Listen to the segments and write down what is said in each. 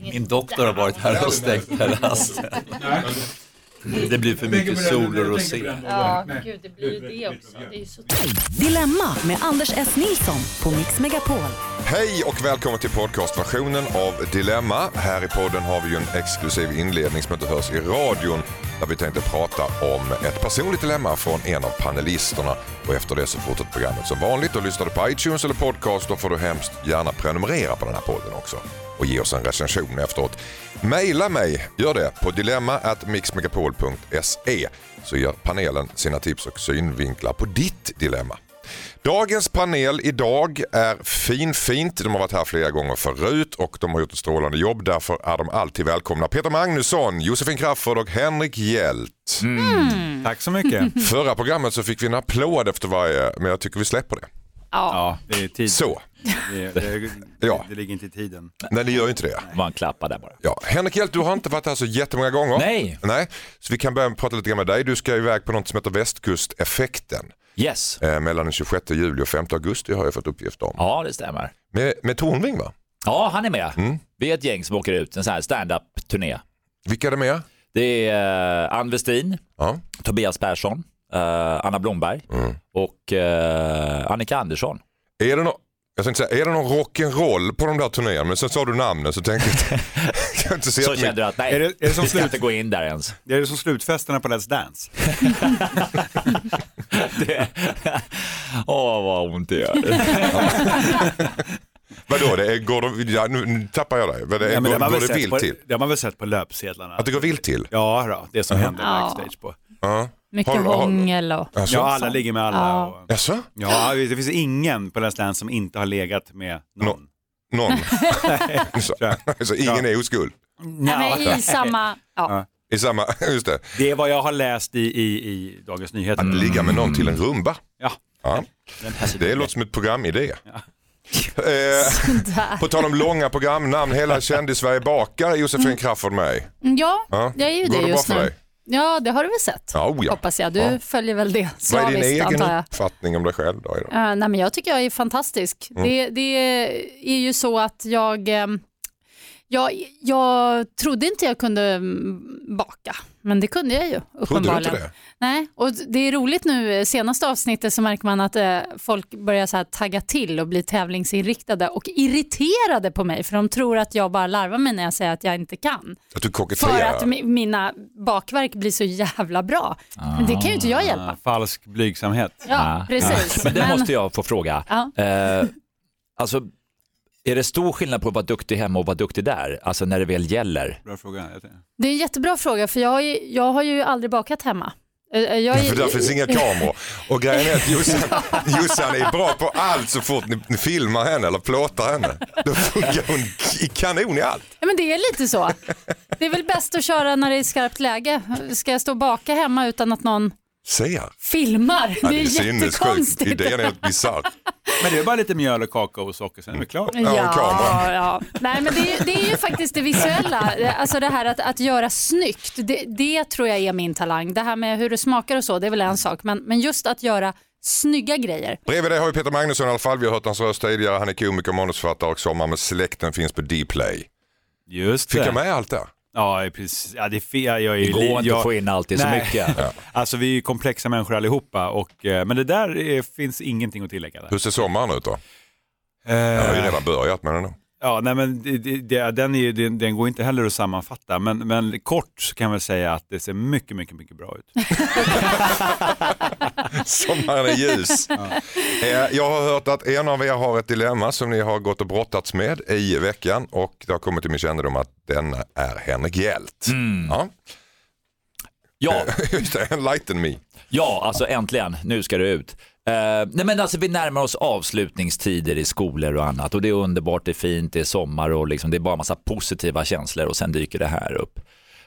Min doktor har varit här och stängt terrassen. Det blir för mycket sol och rosé. Ja, gud det blir ju det också. Det är så Dilemma med Anders S. Nilsson på Mix Megapol. Hej och välkommen till podcastversionen av Dilemma. Här i podden har vi ju en exklusiv inledning som inte hörs i radion där vi tänkte prata om ett personligt dilemma från en av panelisterna och efter det så fortsätter programmet som vanligt och lyssnar du på iTunes eller podcast då får du hemskt gärna prenumerera på den här podden också och ge oss en recension efteråt. Maila mig, gör det på dilemma@mixmegapol.se så ger panelen sina tips och synvinklar på ditt dilemma. Dagens panel idag är finfint. De har varit här flera gånger förut och de har gjort ett strålande jobb. Därför är de alltid välkomna. Peter Magnusson, Josefin Crafoord och Henrik Hjelt. Tack så mycket. Förra programmet så fick vi en applåd efter varje, men jag tycker vi släpper det. Ja, det är tid. Så, Det, det, Ja. det ligger inte i tiden. nej det gör inte det. Bara en klappa där bara. Ja. Henrik Hjelt, du har inte varit här så jättemånga gånger. Nej. Nej. Så vi kan börja prata lite grann med dig. Du ska iväg på något som heter västkusteffekten. Yes. Eh, mellan den 26 juli och 5 augusti har jag fått uppgift om. Ja, det stämmer. Med, med Tornving va? Ja, han är med. Mm. Vi är ett gäng som åker ut, en sån här stand-up-turné. Vilka är det med? Det är uh, Ann Westin, Ja. Tobias Persson, eh, Anna Blomberg Mm. och eh, Annika Andersson. Är det, no jag tänkte säga, är det någon rock'n'roll på de där turnéerna? Men sen sa du namnen så tänkte jag jag inte sett Så kände du att nej, Är det- är det som vi ska slut? inte gå in där ens. Det är som slutfesterna på Let's Dance. Det- Åh, vad ont det gör. Vadå, det är, går de, ja, nu, nu tappar jag dig. Vad det, är, Ja, men går, man går väl det sett vilt på, till? Det har man väl sett på löpsedlarna. Att det går vilt till? Ja, då, det som händer backstage på. Ja. mycket Har- har- hångel och... Alltså? Ja, alla ligger med alla. Ja. Och, Jaså? ja, det finns ingen på Let's Dance som inte har legat med någon. Någon? så, så ingen är oskuld? Nej, men i samma... Ja. I samma, just det. Det är vad jag har läst i, i, i Dagens Nyheter. Att ligga med någon till en rumba. Ja. Ja. Den här Det låter som ett programidé. Ja. Eh, Där. på tal om långa programnamn, hela kändis-Sverige bakar Josefin Crafoord med. Ja, Ja. jag är ju Går det det bra just för nu. dig? Ja, det har du väl sett? Ja, oh ja. Hoppas jag. Du Ja. följer väl det Vad är din slaviskt egen antar jag. uppfattning om dig själv då? idag? Uh, nej, men jag tycker jag är fantastisk. Mm. Det, det är ju så att jag, ehm, jag, jag trodde inte jag kunde mm, baka, men det kunde jag ju Trodde du uppenbarligen. inte det? Nej, och det är roligt nu, eh, senaste avsnittet så märker man att eh, folk börjar så här tagga till och bli tävlingsinriktade och irriterade på mig för de tror att jag bara larvar mig när jag säger att jag inte kan. Att du För att mi- mina bakverk blir så jävla bra. Men det kan ju inte jag hjälpa. Ah, falsk blygsamhet. Ja, Ah. precis. Men det måste jag få fråga. Ja. Eh, alltså, är det stor skillnad på att vara duktig hemma och vara duktig där? Alltså när det väl gäller? Bra fråga. Jag Det är en jättebra fråga för jag har ju, jag har ju aldrig bakat hemma. Eh, Jag är, För där finns inga kameror. Och grejen är att Jossan, Jossan är bra på allt så fort ni filmar henne eller plåtar henne. Då funkar hon i kanon i allt. ja, men det är lite så. Det är väl bäst att köra när det är skarpt läge. Ska jag stå och baka hemma utan att någon Ser. filmar? Ja, det är sinnessjukt. jättekonstigt. Idén är helt bisarr. Men det är bara lite mjöl och kakao och socker, sen är det klart. Ja, kamera. ja. Nej, men det, är, det är ju faktiskt det visuella, alltså det här att, att göra snyggt, det, det tror jag är min talang. Det här med hur det smakar och så, det är väl en sak, men, men just att göra snygga grejer. Bredvid dig har vi Peter Magnusson i alla fall. Vi har hört hans röst tidigare. Han är komiker, manusförfattare och Sommar med släkten finns på Dplay. Just Fick det. jag med allt där? Ja, precis. Ja, det är fel. Jag är Det går inte jag... att få in alltid så Nej. mycket. Alltså vi är ju komplexa människor allihopa, och, eh, men det där är, finns ingenting att tillägga. Där. Hur ser sommaren ut då? Eh, Jag har ju redan börjat med den. nu. Ja, nej, men det, det, den, är, ju- den, den går inte heller att sammanfatta, men, men kort kan jag väl säga att det ser mycket, mycket, mycket bra ut. Sommaren är ljus. Eh, Jag har hört att en av er har ett dilemma som ni har gått och brottats med i veckan och det har kommit till min kännedom att den är Henrik Hjelt. Ja, Ja, just det, enlighten me. ja, alltså äntligen, nu ska det ut. Eh, nej men alltså vi närmar oss avslutningstider i skolor och annat och det är underbart, det är fint, det är sommar och liksom, det är bara massa positiva känslor och sen dyker det här upp.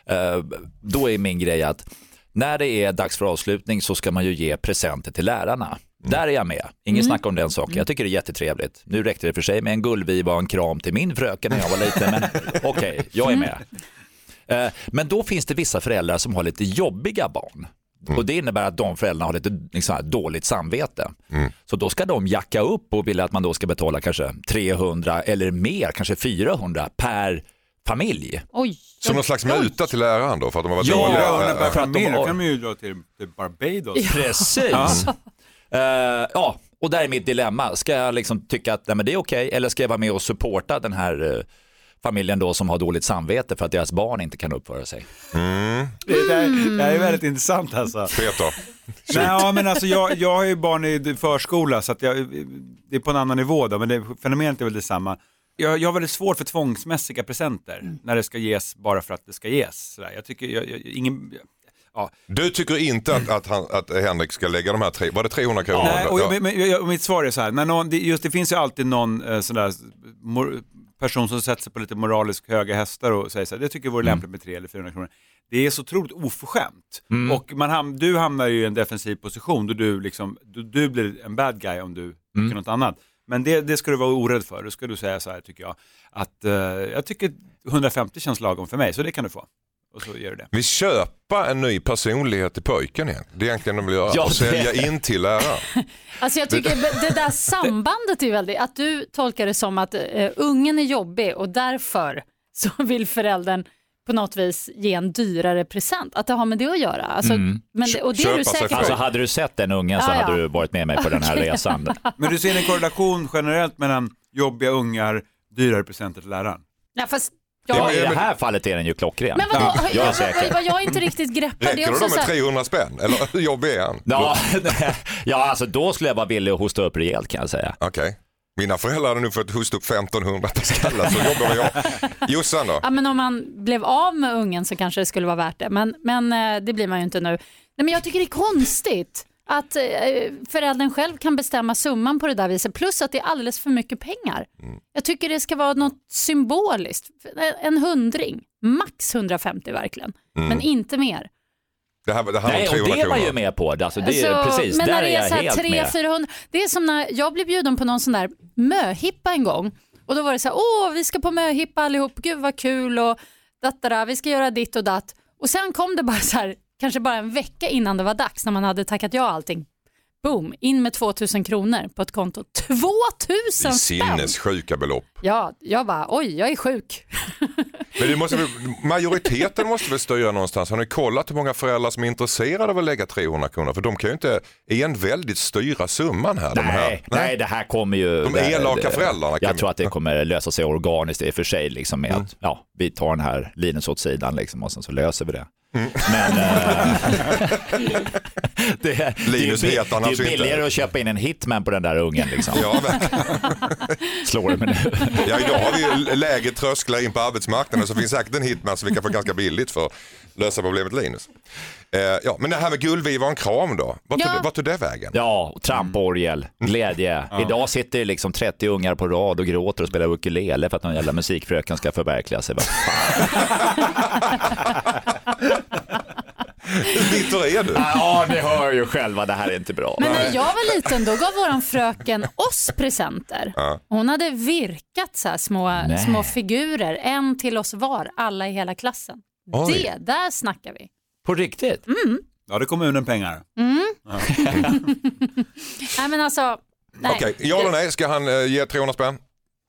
Eh, då är min grej att när det är dags för avslutning så ska man ju ge presenter till lärarna. Där är jag med, ingen snack om den saken. Jag tycker det är jättetrevligt. Nu räckte det för sig med en gullviva och en kram till min fröken när jag var liten, men okej, jag är med. Eh, Men då finns det vissa föräldrar som har lite jobbiga barn. Och Det innebär att de föräldrarna har lite liksom, här, dåligt samvete. Så då ska de jacka upp och vill att man då ska betala kanske 300 eller mer, kanske 400 per familj. Oj. Som någon slags muta till läraren då för att de har varit Ja, dåliga? Ja, Äh, äh, per familj, de- då kan man ju dra till, till Barbados. Precis. Eh, ja, och där är mitt dilemma. Ska jag liksom tycka att nej, men det är okej eller ska jag vara med och supporta den här eh, familjen då som har dåligt samvete för att deras barn inte kan uppföra sig? Det, där, det här är väldigt intressant alltså. Peter, Nej, ja, men alltså jag, jag har ju barn i förskola så att jag, det är på en annan nivå då, men det, fenomenet är väl detsamma. Jag, jag har väldigt svårt för tvångsmässiga presenter när det ska ges bara för att det ska ges. Sådär. Jag tycker, jag, jag, ingen, ja. du tycker inte att, att, han, att Henrik ska lägga de här tre, var det 300 kronor? Nej, och, Ja. men, jag, och mitt svar är så här, när någon, det, just, det finns ju alltid någon eh, sån där mor, person som sätter sig på lite moraliskt höga hästar och säger så här, det tycker jag vore lämpligt med 300 eller 400 kronor. Det är så otroligt oförskämt. Och man ham, du hamnar ju i en defensiv position då du, liksom, du, du blir en bad guy om du tycker något annat. Men det, det ska du vara orädd för. Då ska du säga så här tycker jag, att eh, jag tycker 150 känns lagom för mig, så det kan du få. Och så gör du det. Vi köpa en ny personlighet till pojken igen. Det är egentligen de vill göra. Ja, och det- sälja in till läraren. Alltså jag tycker det där sambandet är väldigt, att du tolkar det som att uh, ungen är jobbig och därför så vill föräldern på något vis ge en dyrare present. Att det har med det att göra. Alltså, men det, och det är du sig säker själv. Alltså hade du sett den ungen så ja. hade du varit med mig på den här resan. Men du ser en korrelation generellt mellan jobbiga ungar, dyrare presenter till läraren? Ja, fast, Ja, ja, I det här fallet är den ju klockren. men vadå, jag är säker. vad jag inte riktigt greppar det Räcker är det så med här, 300 spänn? Eller hur jobbig är han? Ja, ja, alltså då skulle jag vara villig att hosta upp rejält kan jag säga. Okej. Mina föräldrar hade nog fått hosta upp 1500 per skalle, så jobbar jag. Jossan då? Ja, men om man blev av med ungen så kanske det skulle vara värt det, men, men eh, det blir man ju inte nu. Nej, men jag tycker det är konstigt att eh, föräldern själv kan bestämma summan på det där viset, plus att det är alldeles för mycket pengar. Mm. Jag tycker det ska vara något symboliskt, en hundring, max 150 verkligen, Mm. men inte mer. Det här, det här Nej, var och 300 det var kronor. ju med på. Alltså, det är, Alltså, precis, men där när är det är jag så här helt 300, med. 400, det är som när jag blev bjuden på någon sån där möhippa en gång och då var det så här, åh vi ska på möhippa allihop, gud vad kul och dattara, vi ska göra ditt och datt. Och sen kom det bara så här, kanske bara en vecka innan det var dags när man hade tackat ja allting. Boom, in med 2000 kronor på ett konto. 2000 Det är spänn! sinnessjuka belopp. Ja, jag bara, oj jag är sjuk. Men det måste, väl- majoriteten måste väl styra någonstans. Har ni kollat hur många föräldrar som är intresserade av att lägga 300 kronor? För de kan ju inte enväldigt styra summan här. de här. Nej, nej, det här kommer ju... De det- elaka det- föräldrarna kan- Jag tror att det kommer lösa sig organiskt i och för sig. Liksom, med Mm. att, ja, vi tar den här Linus åt sidan liksom, och sen så löser vi det. Mm. Men eh, det, det, Linus det, är heter han det är inte. billigare att köpa in en hitman på den där ungen. Liksom. Ja. Slår det mig nu. ja, idag har vi ju lägre trösklar in på arbetsmarknaden så finns säkert en hitman som vi kan få ganska billigt för att lösa problemet Linus. Eh, ja, men det här med guldviva och en kram då, vart tog, Ja. det, vart tog det vägen? Ja, tramporgel, glädje. Idag sitter det liksom 30 ungar på rad och gråter och spelar ukulele för att någon jävla musikfröken ska förverkliga sig. Vad fan. Hur bitter är du? Ja, ni hör ju själva, det här är inte bra. Men när jag var liten då gav våran fröken oss presenter. Hon hade virkat så här små, Nej. små figurer, en till oss var, alla i hela klassen. Oj. Det, där snackar vi. På riktigt? Ja, det är kommunen pengar. Nej men alltså, nej. Okej, ja eller nej, ska han eh, ge 300 spänn?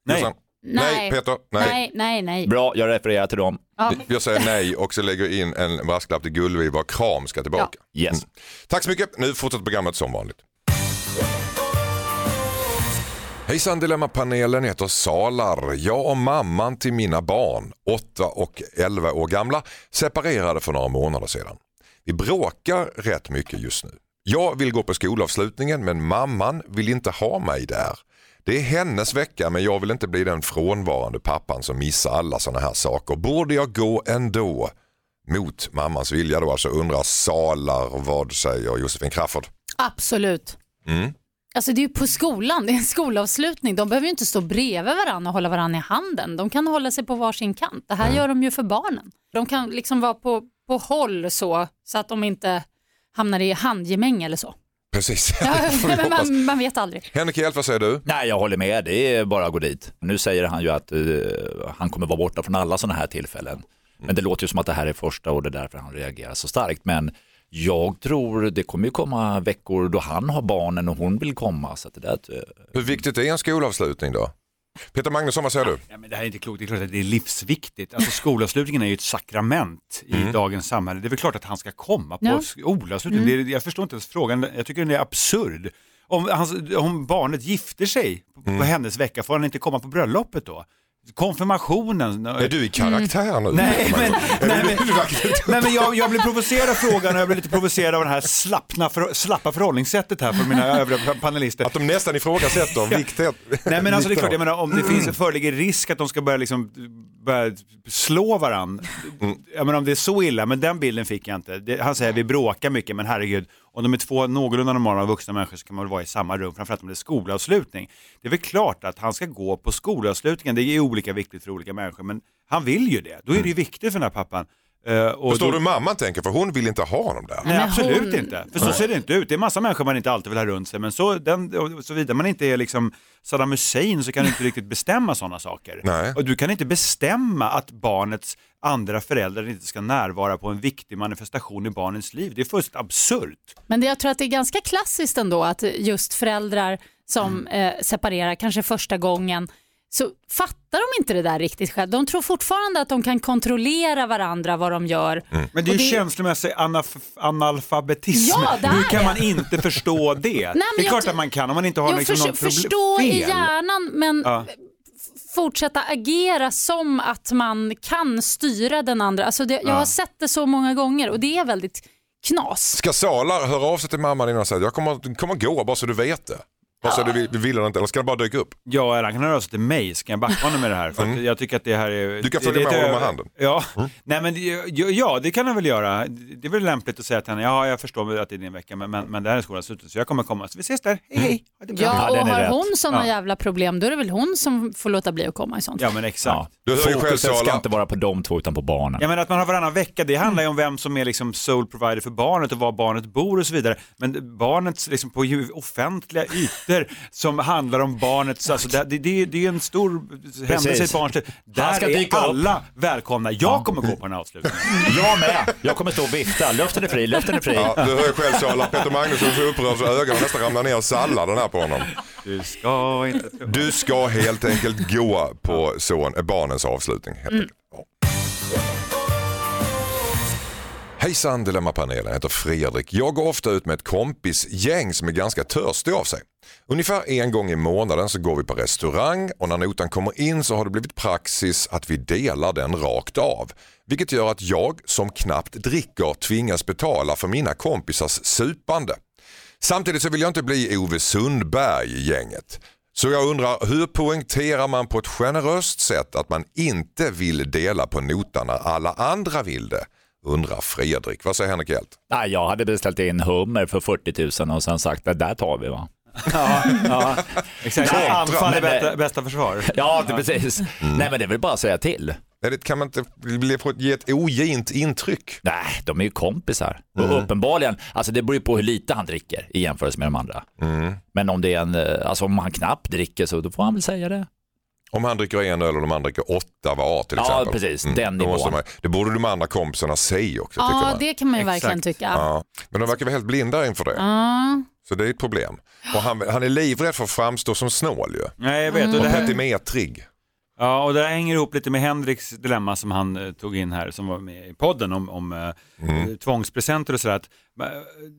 Nej. Jossan? Nej. Nej, Peter? Nej. nej, nej, nej. Bra, jag refererar till dem. Ja. Jag säger nej och så lägger in en brasklapp till Gullviva och kram ska tillbaka. Yes. Tack så mycket, nu fortsätter programmet som vanligt. Hejsan Dilemmapanelen heter Salar. Jag och mamman till mina barn, 8 och 11 år gamla, separerade för några månader sedan. Vi bråkar rätt mycket just nu. Jag vill gå på skolavslutningen men mamman vill inte ha mig där. Det är hennes vecka men jag vill inte bli den frånvarande pappan som missar alla sådana här saker. Borde jag gå ändå? Mot mammans vilja då alltså undrar Salar, vad säger Josefin Crafoord? Absolut. Mm. Alltså det är ju på skolan, det är en skolavslutning. De behöver ju inte stå bredvid varandra och hålla varandra i handen. De kan hålla sig på varsin kant. Det här gör de ju för barnen. De kan liksom vara på, på håll så, så att de inte hamnar i handgemäng eller så. Precis, Ja, men man, man vet aldrig. Henrik Hjelt, vad säger du? Nej, jag håller med. Det är bara att gå dit. Nu säger han ju att eh, han kommer vara borta från alla sådana här tillfällen. Men det låter ju som att det här är första och det är därför han reagerar så starkt. Men jag tror det kommer ju komma veckor då han har barnen och hon vill komma. Så att det där, eh, Hur viktigt är en skolavslutning då? Peter Magnusson, vad säger du? Ja, men det här är inte klokt, det är klart att det är livsviktigt. Alltså skolavslutningen är ju ett sakrament i dagens samhälle. Det är väl klart att han ska komma på Ja. skolavslutningen. Det är, jag förstår inte ens frågan, jag tycker den är absurd. Om, hans, om barnet gifter sig på, på hennes vecka, får han inte komma på bröllopet då? Konfirmationen? Är du i karaktär nu? Nej, men, nej, men, nej, men jag, jag blir provocerad av frågan och jag blir lite provocerad av det här slappna, för, slappa förhållningssättet här från mina övriga panelister. Att de nästan ifrågasätter vikten. Nej men alltså det är klart, jag menar om det Mm. finns, föreligger risk att de ska börja, liksom, börja slå varann. Mm. Jag menar om det är så illa, men den bilden fick jag inte. Det, han säger vi bråkar mycket, men herregud, om de är två någorlunda normala vuxna människor så kan man väl vara i samma rum, framförallt om det är skolavslutning. Det är väl klart att han ska gå på skolavslutningen, det är ju olika viktigt för olika människor, men han vill ju det. Då är det ju viktigt för den här pappan. Eh, och Förstår då, du mamman tänker? För hon vill inte ha honom där. Nej absolut hon- inte, för så ser det inte ut. Det är massa människor man inte alltid vill ha runt sig, men så, den, såvida man inte är liksom Saddam Hussein så kan du inte riktigt bestämma sådana saker. Nej. Och du kan inte bestämma att barnets andra föräldrar inte ska närvara på en viktig manifestation i barnens liv. Det är fullständigt absurt. Men det, jag tror att det är ganska klassiskt ändå att just föräldrar som eh, separerar, kanske första gången, så fattar de inte det där riktigt själv. De tror fortfarande att de kan kontrollera varandra, vad de gör. Mm. Men det är ju det- känslomässig analf- analfabetism. Ja, det Hur kan det. man inte förstå det? men det är jag klart att man kan om man inte har Jo, liksom något problem. förstå i hjärnan men Ja. fortsätta agera som att man kan styra den andra. Alltså det, jag har sett det så många gånger och det är väldigt knas. Ska Sala höra av sig till mamman innan och säga jag kommer, kommer gå bara så du vet det? Bara så du vill, eller inte, eller ska det bara dyka upp? Ja, eller han kan höra av sig till mig så kan jag backa honom med det här. För att jag tycker att det här är... Mm. Du kan följa det- med det- honom med handen. Ja, Nej, men, det- ja, ja, det kan han väl göra. Det är väl lämpligt att säga till henne, ja jag förstår att det är din vecka men, men, men det här är skolans slut så jag kommer komma. Så vi ses där, hej hej. Ha bra. Ja, Ja, och har rätt. hon sådana Ja. jävla problem då är det väl hon som får låta bli att komma i sånt Ja men exakt. Ja. Du hör ju själv Fokuset ska inte vara på de två utan på barnen. Jag menar att man har varannan vecka, det handlar ju om vem som är liksom sole provider för barnet och var barnet bor och så vidare. Men barnets liksom på offentliga ytor som handlar om barnets, alltså det, det, det, är en stor händelse i ett barns liv. Där är dyka upp. alla välkomna. Jag kommer gå på den här avslutningen. Jag med. Jag kommer stå och vifta. Luften är fri, luften är fri. Ja, du hör ju själv Sala, Peter Magnusson är så upprörd så ögonen nästan ramlar ner i salladen här på honom. Du ska inte. Du ska helt enkelt gå på son, barnens avslutning. Helt enkelt. Hejsan Dilemmapanelen, jag heter Fredrik. Jag går ofta ut med ett kompisgäng som är ganska törstig av sig. Ungefär en gång i månaden så går vi på restaurang och när notan kommer in så har det blivit praxis att vi delar den rakt av. Vilket gör att jag som knappt dricker tvingas betala för mina kompisars supande. Samtidigt så vill jag inte bli Ove Sundberg i gänget. Så jag undrar, hur poängterar man på ett generöst sätt att man inte vill dela på notan när alla andra vill det? Undrar Fredrik. Vad säger Henrik Hjelt? Nej, jag hade beställt in hummer för 40 000 och sen sagt det där tar vi va. Ja, ja. Exakt. Anfall är bästa, bästa försvar. Ja, det, precis. Nej, men det är väl bara att säga till. Det, kan man inte ge ett ogint intryck? Nej, de är ju kompisar. Och uppenbarligen, alltså det beror ju på hur lite han dricker i jämförelse med de andra. Men om det är en, eh, alltså om han knappt dricker så då får han väl säga det. Om han dricker en öl och de andra dricker åtta var till Ja, exempel. precis. Den då måste nivån. man, det borde de andra kompisarna säga också tycker Ja, man. det kan man ju Exakt. verkligen tycka. Ja. Men de verkar vara helt blinda inför det. Ja. Så det är ett problem. Och han, han är livrädd för att framstå som snål ju. Nej, jag vet. Mm. Och det Och här, petimetrig. Ja, och det här hänger ihop lite med Henriks dilemma som han eh, tog in här, som var med i podden om, om eh, tvångspresenter och sådär. Att, eh,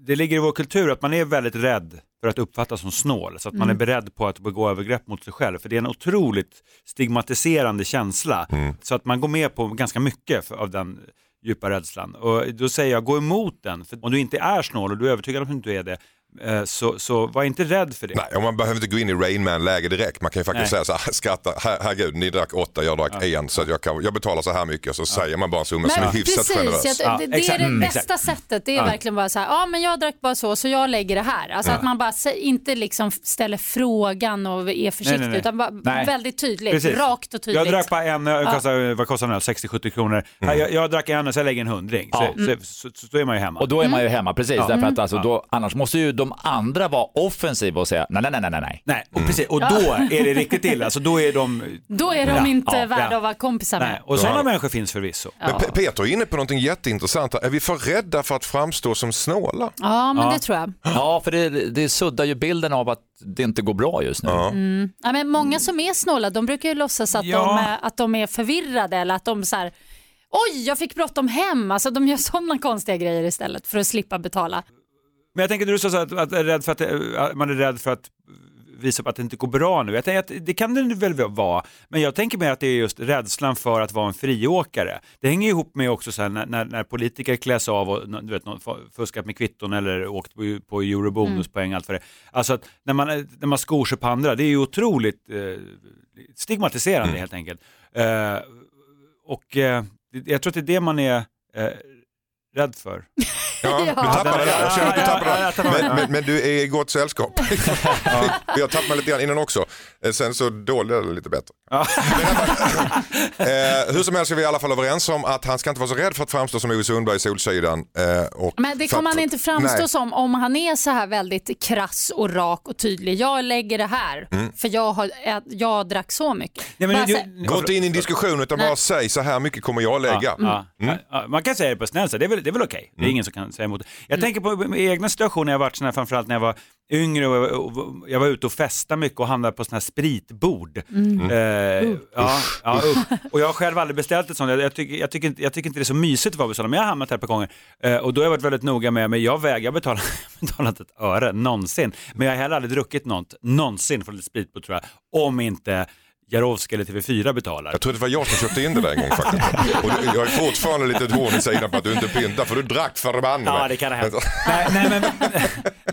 det ligger i vår kultur att man är väldigt rädd för att uppfattas som snål, så att man är beredd på att begå övergrepp mot sig själv. För det är en otroligt stigmatiserande känsla, så att man går med på ganska mycket för, av den djupa rädslan. Och då säger jag, gå emot den, för om du inte är snål och du är övertygad om att du inte är det, eh, så, så var inte rädd för det. Nej, och man behöver inte gå in i Rain Man-läge direkt. Man kan ju faktiskt Nej. säga så här, skratta, her, herregud ni drack åtta, jag drack en så att jag, kan, jag betalar så här mycket. Så säger man bara en summa som är Men hyfsat generös. precis, jag, Ja, det, det exakt. är det Mm, bästa exakt. sättet. Det är Ja. verkligen bara så här, ja men jag drack bara så, så jag lägger det här. Alltså att man bara inte liksom ställer frågan och är försiktig, nej, nej. utan bara Nej. väldigt tydligt, Precis. rakt och tydligt. Jag drack bara en, öl, kostar, vad kostar den? här? 60-70 kronor. Mm. Jag, jag drack en och så jag lägger en hundring. Ja. Så, så, så, så, då är man ju hemma. Och då är man ju hemma, precis. Därför att alltså, då, annars måste ju de andra vara offensiva och säga nej, nej, nej, nej, nej. Nej, och, precis, och då är det riktigt illa. Alltså, då är de... Då är de Ja, inte ja, värda ja. att vara kompisar med. Nej, och sådana människor finns förvisso. Men Pe- Peter är inne på någonting jätteintressant. Är vi för rädda för att framstå som snåla? Ja, men Ja. det tror jag. Ja, för det, det suddar ju bilden av att det inte går bra just nu. Ja. Ja, men många som är snåla, de brukar ju låtsas att, Ja. de, är, att de är förvirrade eller att de så här, oj, jag fick bråttom hem. Alltså, de gör sådana konstiga grejer istället för att slippa betala. Men jag tänker när du sa så att, att, är rädd för att eh, att man är rädd för att visa upp att det inte går bra nu. Jag tänker att det kan det väl vara, men jag tänker mer att det är just rädslan för att vara en friåkare. Det hänger ihop med också så här, när, när, när politiker kläs av och du vet, fuskat med kvitton eller åkt på, på eurobonuspoäng. Allt för det. Alltså att när man, när man skor sig på andra, det är ju otroligt eh, stigmatiserande helt enkelt. Eh, och eh, jag tror att det är det man är eh, rädd för. Ja, du tappade. Jag du jag tappade Men, men, men du är i gott sällskap. Jag tappade lite grann innan också. Eh, Sen så dolde det lite bättre. eh, hur som helst är vi i alla fall överens om att han ska inte vara så rädd för att framstå som Ove Sundberg i Solsidan. Eh, och Men det kommer han inte framstå Nej. som om han är så här väldigt krass och rak och tydlig. Jag lägger det här Mm. för jag, har, jag drack så mycket. Nej, men Bara du- Gå inte in i en diskussion utan bara Nej. säg så här mycket kommer jag lägga. Ja, ja, ja, man kan säga det på snällt sätt, det är väl, det är väl okej. Det är ingen som kan säga emot. Jag Mm. tänker på min egna situationer, när jag varit sån här, framförallt när jag var yngre och jag, och jag var ute och festade mycket och hamnade på sådana här spritbord. Mm. Eh, ja, ja, usch. Och jag har själv aldrig beställt ett sånt, jag, jag, tycker, jag, tycker inte, jag tycker inte det är så mysigt att vara på sådana, men jag har hamnat här par gånger. Eh, och då har jag varit väldigt noga med, men jag vägrar betala, betala inte ett öre, någonsin. Men jag har heller aldrig druckit något, någonsin från ett spritbord tror jag, om inte Jarowski eller TV4 betalar. Jag tror det var jag som köpte in det där en gång faktiskt. Och jag är fortfarande lite horn i sidan på att du inte pyntar för du drack förbanne Ja, det kan ha hänt. nej, nej, men,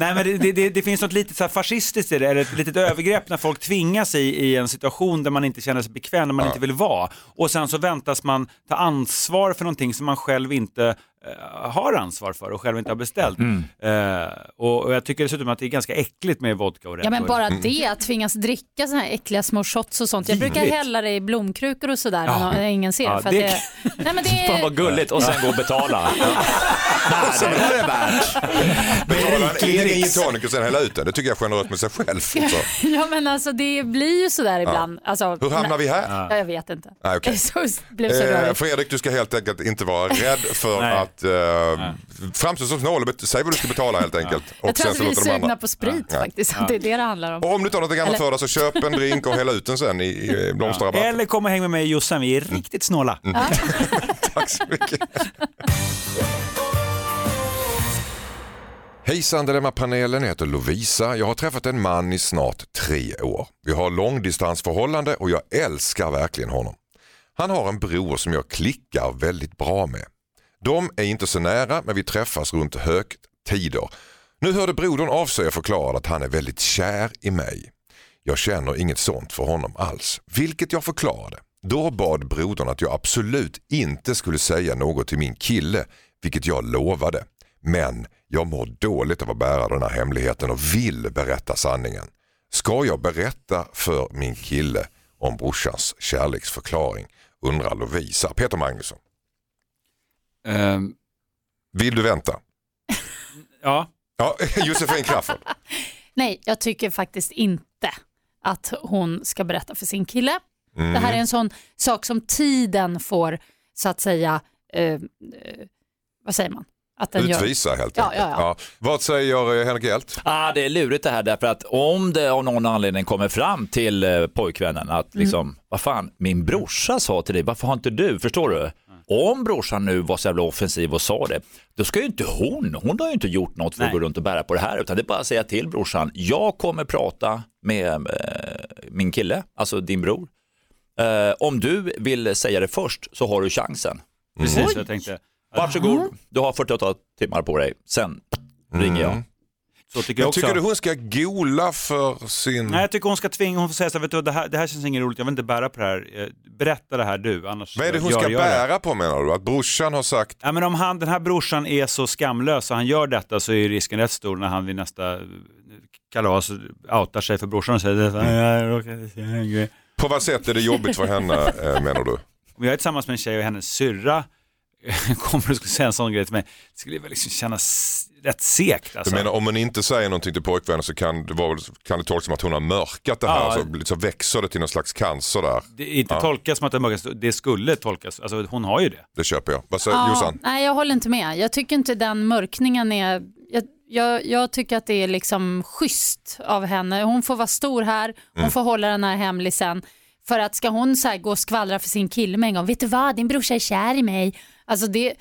nej, men det, det, det finns något lite så här fascistiskt i det, eller ett litet övergrepp när folk tvingas i, i en situation där man inte känner sig bekväm, där man inte vill vara. Och sen så väntas man ta ansvar för någonting som man själv inte har ansvar för och själv inte har beställt. Eh, och, och jag tycker dessutom att det är ganska äckligt med vodka och Red Ja men bara det, att tvingas dricka såna här äckliga små shots och sånt. Jag brukar hälla det i blomkrukor och sådär Ja. när ingen ser. Ja, för det- att det, nej, men det Fan är, vad gulligt och sen gå och betala. Nej, det var det värt. Betala en gin tonic och sen hälla ut den. Det tycker jag är generöst med sig själv. Ja men alltså det blir ju sådär ibland. Alltså, Hur hamnar vi här? Ja, jag vet inte. Nej, okej. Så blev så Eh. Fredrik, du ska helt enkelt inte vara rädd för Nej. Att eh, framstå som snål. Bet- Säg vad du ska betala helt enkelt. Jag tror att vi är sugna andra. på sprit Ja. faktiskt. Det är det det handlar om. Och om du har något annat Eller- för dig så köp en drink och häll ut den sen i, i blomsterrabatten. Eller kom och häng med mig och Jossan, vi är Mm. riktigt snåla. Tack så mycket. Hejsan Dilemma-panelen, jag heter Lovisa. Jag har träffat en man i snart tre år. Vi har långdistansförhållande och jag älskar verkligen honom. Han har en bror som jag klickar väldigt bra med. De är inte så nära men vi träffas runt högtider. Nu hörde brodern av sig och förklarade att han är väldigt kär i mig. Jag känner inget sånt för honom alls, vilket jag förklarade. Då bad brodern att jag absolut inte skulle säga något till min kille, vilket jag lovade. Men jag mår dåligt av att bära den här hemligheten och vill berätta sanningen. Ska jag berätta för min kille om brorsans kärleksförklaring? Undrar Lovisa. Peter Magnusson, Ehm, vill du vänta? ja, Ja, Josefin Crafoord. Nej, jag tycker faktiskt inte att hon ska berätta för sin kille. Mm. Det här är en sån sak som tiden får, så att säga, eh, vad säger man? Att den gör. Utvisa helt Ja, enkelt. ja, ja. Vad säger eh, Henrik Hjelt? Ah, det är lurigt det här därför att om det av någon anledning kommer fram till eh, pojkvännen att liksom, vad fan, min brorsa sa till dig, varför har inte du, förstår du? Om brorsan nu var så jävla offensiv och sa det, då ska ju inte hon, hon har ju inte gjort något för att Nej. gå runt och bära på det här, utan det är bara att säga till brorsan, jag kommer prata med eh, min kille, alltså din bror. Eh, om du vill säga det först så har du chansen. precis. Jag tänkte, Varsågod, du har 48 timmar på dig, sen ringer jag. Så tycker jag Jag tycker du hon ska gola för sin... Nej, jag tycker hon ska tvinga, hon får säga så här, vet du, det här, det här känns inget roligt, jag vill inte bära på det här. Eh, Berätta det här du, annars Vad är det hon gör ska jag bära på menar du? Att brorsan har sagt Ja, men om han, den här brorsan är så skamlös och han gör detta så är risken rätt stor när han vid nästa eh, kalas outar sig för brorsan och säger jag en grej. På vad sätt är det jobbigt för henne eh, menar du? Om jag är tillsammans med en tjej och hennes syrra kommer och skulle säga en sån grej till mig, det skulle väl liksom kännas rätt segt. Du Alltså. menar om hon inte säger någonting till pojkvännen så kan det, vara, kan det tolkas som att hon har mörkat det här Ja. så, så växer det till någon slags cancer där. Det är inte tolkas som att det är mörkast, det skulle tolkas, alltså hon har ju det. Det köper jag. Vad säger Ja, Jossan? nej, jag håller inte med. Jag tycker inte den mörkningen är... Jag, jag, jag tycker att det är liksom schysst av henne. Hon får vara stor här, hon Mm. får hålla den här hemlisen. För att ska hon så här gå och skvallra för sin kille med en gång, vet du vad, din brorsa är kär i mig. Alltså det,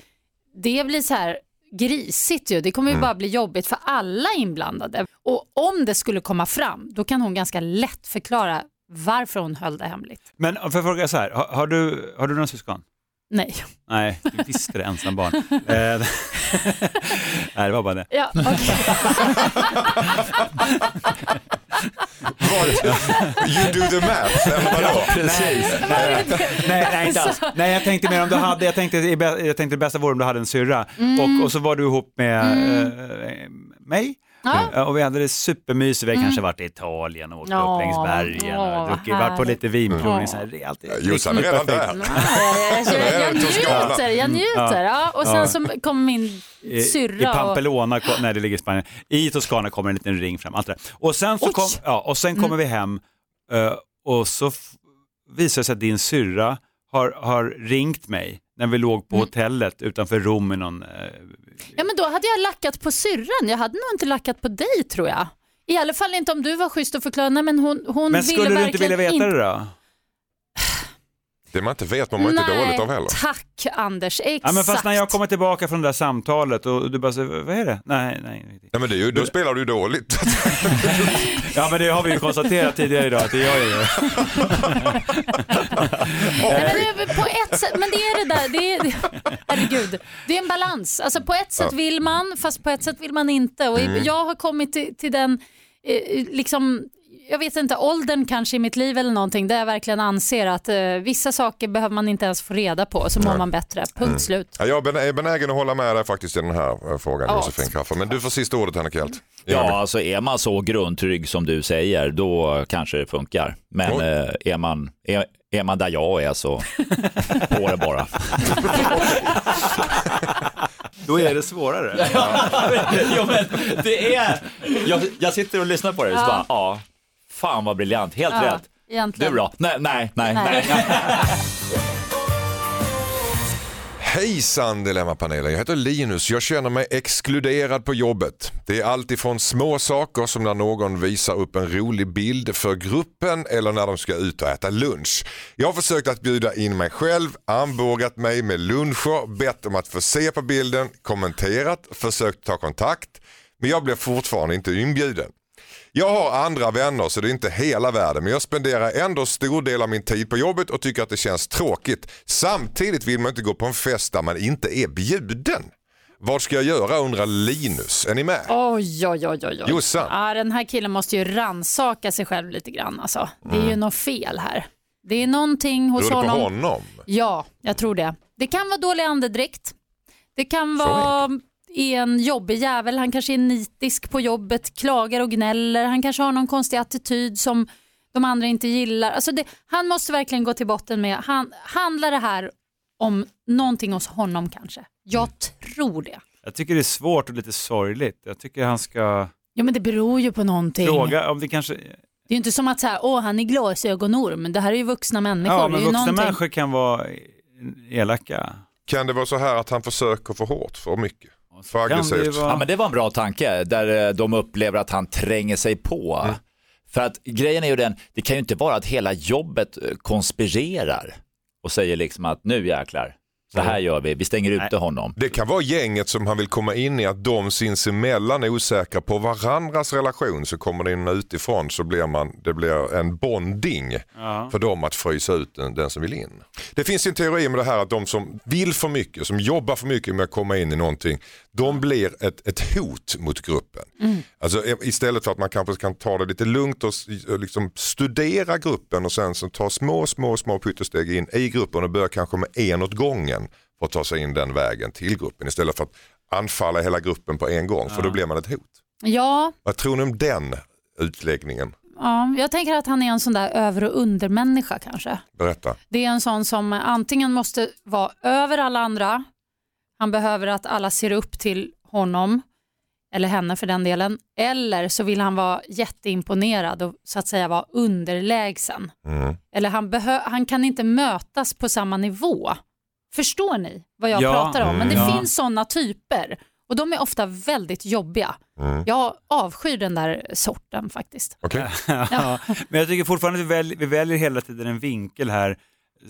det blir så här grisigt ju. Det kommer Mm. ju bara bli jobbigt för alla inblandade. Och om det skulle komma fram, då kan hon ganska lätt förklara varför hon höll det hemligt. Men jag fråga så här, har, har, du, har du några syskon? Nej. Nej, du visste det, ensam barn. Eh, Nej, det var bara det. Ja, okej. You do the math, vadå? Precis. nej, nej, inte alls. Nej, jag tänkte mer om du hade, jag tänkte, jag tänkte det bästa vore om du hade en syrra och, och så var du ihop med eh, mig. Ja. Och vi hade det supermysigt, vi hade kanske varit i Italien och åkt upp längs bergen och druckit, varit på lite vinprovning. Så här, det är alltid Jossan är redan där. jag, jag, jag, jag Toscana. njuter, jag njuter. Ja. Och sen Ja. så kommer min I, i syrra och... Pampelona, ko- nej det ligger i Spanien, i Toscana kommer en liten ring fram. Allt det. Och sen, så kom, ja, och sen kommer vi hem eh, och så visar det sig att din syrra har, har ringt mig när vi låg på hotellet utanför Rom i någon... eh, Ja men då hade jag lackat på syrran, jag hade nog inte lackat på dig tror jag. I alla fall inte om du var schysst och förklarade, nej men hon, hon Men ville skulle du inte verkligen vilja veta det då? Det man inte vet man mår inte Nej, dåligt av heller. tack Anders, exakt. Ja, men fast när jag kommer tillbaka från det där samtalet och du bara säger, vad är det? Nej, nej. ingenting." Ja, men det är ju, då spelar du ju dåligt. Ja men det har vi ju konstaterat tidigare idag att det gör jag ju. Nej, men det, på ett sätt, men det är det där, det är, herregud, det är en balans. Alltså på ett sätt vill man, fast på ett sätt vill man inte. Och Mm. jag har kommit till, till den, eh, liksom, jag vet inte, åldern kanske i mitt liv eller någonting, där jag verkligen anser att eh, vissa saker behöver man inte ens få reda på, så mår man bättre. Punkt Mm. slut. Ja, jag är ben- är benägen att hålla med dig faktiskt i den här eh, frågan Ja. Josefin Crafoord. Men du får sista ordet Henrik Hjelt. Ja, alltså är man så grundtrygg som du säger, då kanske det funkar. Men eh, är, man, är, är man där jag är så på det bara. Då är det svårare. jo, men det är... Jag, jag sitter och lyssnar på det och så bara, ja, fan vad briljant, helt Ja, rätt. Du egentligen. då? Nej, nej, nej. Nej. nej. Hejsan Dilemmapanelen, jag heter Linus. Jag känner mig exkluderad på jobbet. Det är allt ifrån små saker som när någon visar upp en rolig bild för gruppen eller när de ska ut och äta lunch. Jag har försökt att bjuda in mig själv, armbågat mig med luncher, bett om att få se på bilden, kommenterat, försökt ta kontakt. Men jag blir fortfarande inte inbjuden. Jag har andra vänner så det är inte hela världen men jag spenderar ändå stor del av min tid på jobbet och tycker att det känns tråkigt. Samtidigt vill man inte gå på en fest där man inte är bjuden. Vad ska jag göra undrar Linus. Är ni med? Oj, oj, oj, oj. Jossan. Ja, den här killen måste ju ransaka sig själv lite grann. Alltså. Det är ju något fel här. Det är någonting hos Beror det på honom. honom? Ja, jag tror det. Det kan vara dålig andedräkt. Det kan vara en jobbig jävel. Han kanske är nitisk på jobbet, klagar och gnäller. Han kanske har någon konstig attityd som de andra inte gillar. Alltså det, han måste verkligen gå till botten med, han, handlar det här om någonting hos honom kanske? Jag tror det. Jag tycker det är svårt och lite sorgligt. Jag tycker han ska Ja men det beror ju på någonting. fråga om det kanske... Det är ju inte som att säga, åh han är glasögonorm. Det här är ju vuxna människor. Ja, är men vuxna någonting. människor kan vara elaka. Kan det vara så här att han försöker för hårt, för mycket? Kan det vara- Ja, men det var en bra tanke där eh, de upplever att han tränger sig på. För att grejen är ju den, det kan ju inte vara att hela jobbet eh, konspirerar och säger liksom att nu jäklar, så här gör vi, vi stänger ute honom. Det kan vara gänget som han vill komma in i, att de sinsemellan är osäkra på varandras relation. Så kommer det in utifrån så blir man, det blir en bonding Ja. för dem att frysa ut den, den som vill in. Det finns en teori med det här att de som vill för mycket, som jobbar för mycket med att komma in i någonting, de blir ett, ett hot mot gruppen. Alltså, i- istället för att man kanske kan ta det lite lugnt och och liksom studera gruppen och sen så ta små, små, små pyttesteg in i gruppen och börja kanske med en åt gången att ta sig in den vägen till gruppen istället för att anfalla hela gruppen på en gång för då blir man ett hot. Ja, Vad tror ni om den utläggningen? ja, jag tänker att han är en sån där över och undermänniska kanske. Berätta. Det är en sån som antingen måste vara över alla andra han behöver att alla ser upp till honom, eller henne för den delen, eller så vill han vara jätteimponerad och så att säga vara underlägsen. Mm. Eller han, han kan inte mötas på samma nivå. Förstår ni vad jag Ja, pratar om? Men det mm, ja. finns sådana typer och de är ofta väldigt jobbiga. Mm. Jag avskyr den där sorten faktiskt. Okej. Ja. Men jag tycker fortfarande att vi väljer, vi väljer hela tiden en vinkel här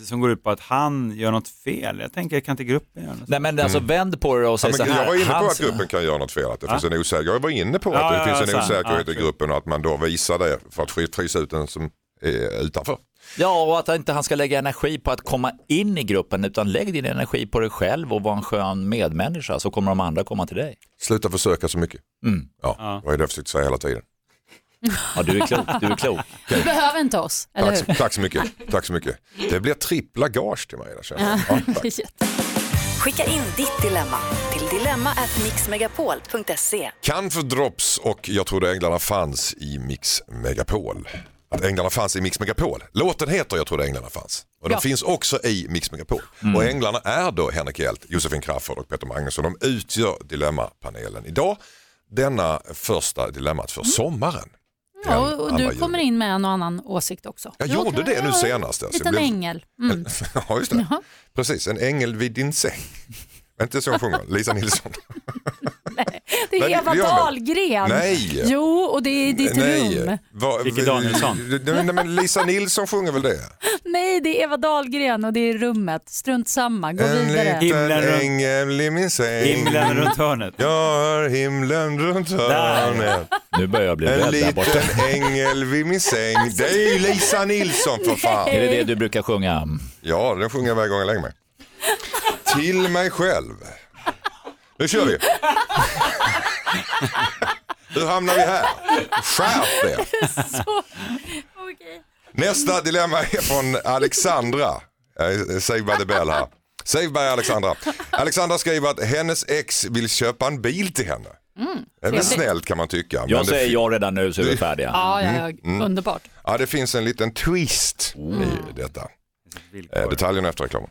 som går ut på att han gör något fel. Jag tänker, kan inte gruppen göra något? Nej men alltså vänd på det och Ja, säg men så här. jag var inne på hans- att gruppen kan göra något fel, att det finns en osäkerhet. Jag var inne på att Ja, det ja, finns en ja, sant. osäkerhet Ja, i gruppen och att man då visar det för att fry- frysa ut den som är utanför. Ja, och att inte han ska lägga energi på att komma in i gruppen utan lägg din energi på dig själv och vara en skön medmänniska så kommer de andra komma till dig. Sluta försöka så mycket. Mm. Ja, Ja. vad är det jag försökt säga hela tiden. Ja, du är klok. Du är klok. Du behöver inte oss, eller hur? Tack, tack så mycket. Tack så mycket. Det blir trippla gage till mig. Där. Ja, tack. Jätte- Skicka in ditt dilemma till dilemma@mixmegapol.se. Kan för drops och jag trodde änglarna fanns i Mix Megapol. Att änglarna fanns i Mix Megapol. Låten heter Jag trodde änglarna fanns. Och de Ja. finns också i Mix Megapol. Och änglarna är då Henrik Hjelt, Josefin Crafoord och Peter Magnusson. De utgör Dilemmapanelen idag. Denna första dilemmat för sommaren. Ja, och, och du kommer in med en och annan åsikt också. Jag Jo, gjorde det nu senast. En alltså. liten blev- ängel. Mm. Ja, just det. Jaha. Precis, en ängel vid din säng. Inte så hon sjunger, Lisa Nilsson. Det är Nej, Eva? Dahlgren. Nej. Jo, och det är i ditt rum. Va, Micke Danielsson. Nej, men Lisa Nilsson sjunger väl det? Nej, det är Eva Dahlgren och det är rummet. Strunt samma, gå En vidare. liten Himlen runt- ängel i min säng. Himlen runt hörnet. Jag har himlen runt hörnet. Nu börjar jag bli En rädd där borta. liten ängel vid min säng. Det är ju Lisa Nilsson för fan. Är det det du brukar sjunga? Ja, den sjunger jag varje gång jag lägger mig. Till mig själv. Nu kör vi. Hur hamnar vi här? Skärp er. Så. Nästa dilemma är från Alexandra. Eh, Save by the bell här. Save by Alexandra. Alexandra skriver att hennes ex vill köpa en bil till henne. det är väl snällt kan man tycka. men Jag det säger ja redan nu så är vi färdiga. Ja, ja, ja. Mm. underbart. Ja, det finns en liten twist i detta. Eh, Villkor. Detaljerna efter reklamen.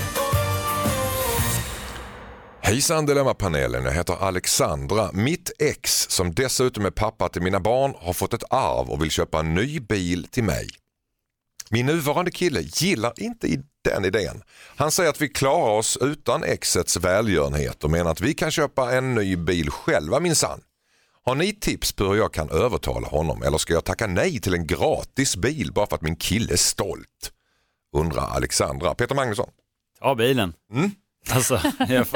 Hejsan Dilemmapanelen, jag heter Alexandra. Mitt ex som dessutom är pappa till mina barn har fått ett arv och vill köpa en ny bil till mig. Min nuvarande kille gillar inte den idén. Han säger att vi klarar oss utan exets välgörenhet och menar att vi kan köpa en ny bil själva minsann. Har ni tips på hur jag kan övertala honom eller ska jag tacka nej till en gratis bil bara för att min kille är stolt? Undrar Alexandra. Peter Magnusson. Ta bilen. Mm. Alltså, jag,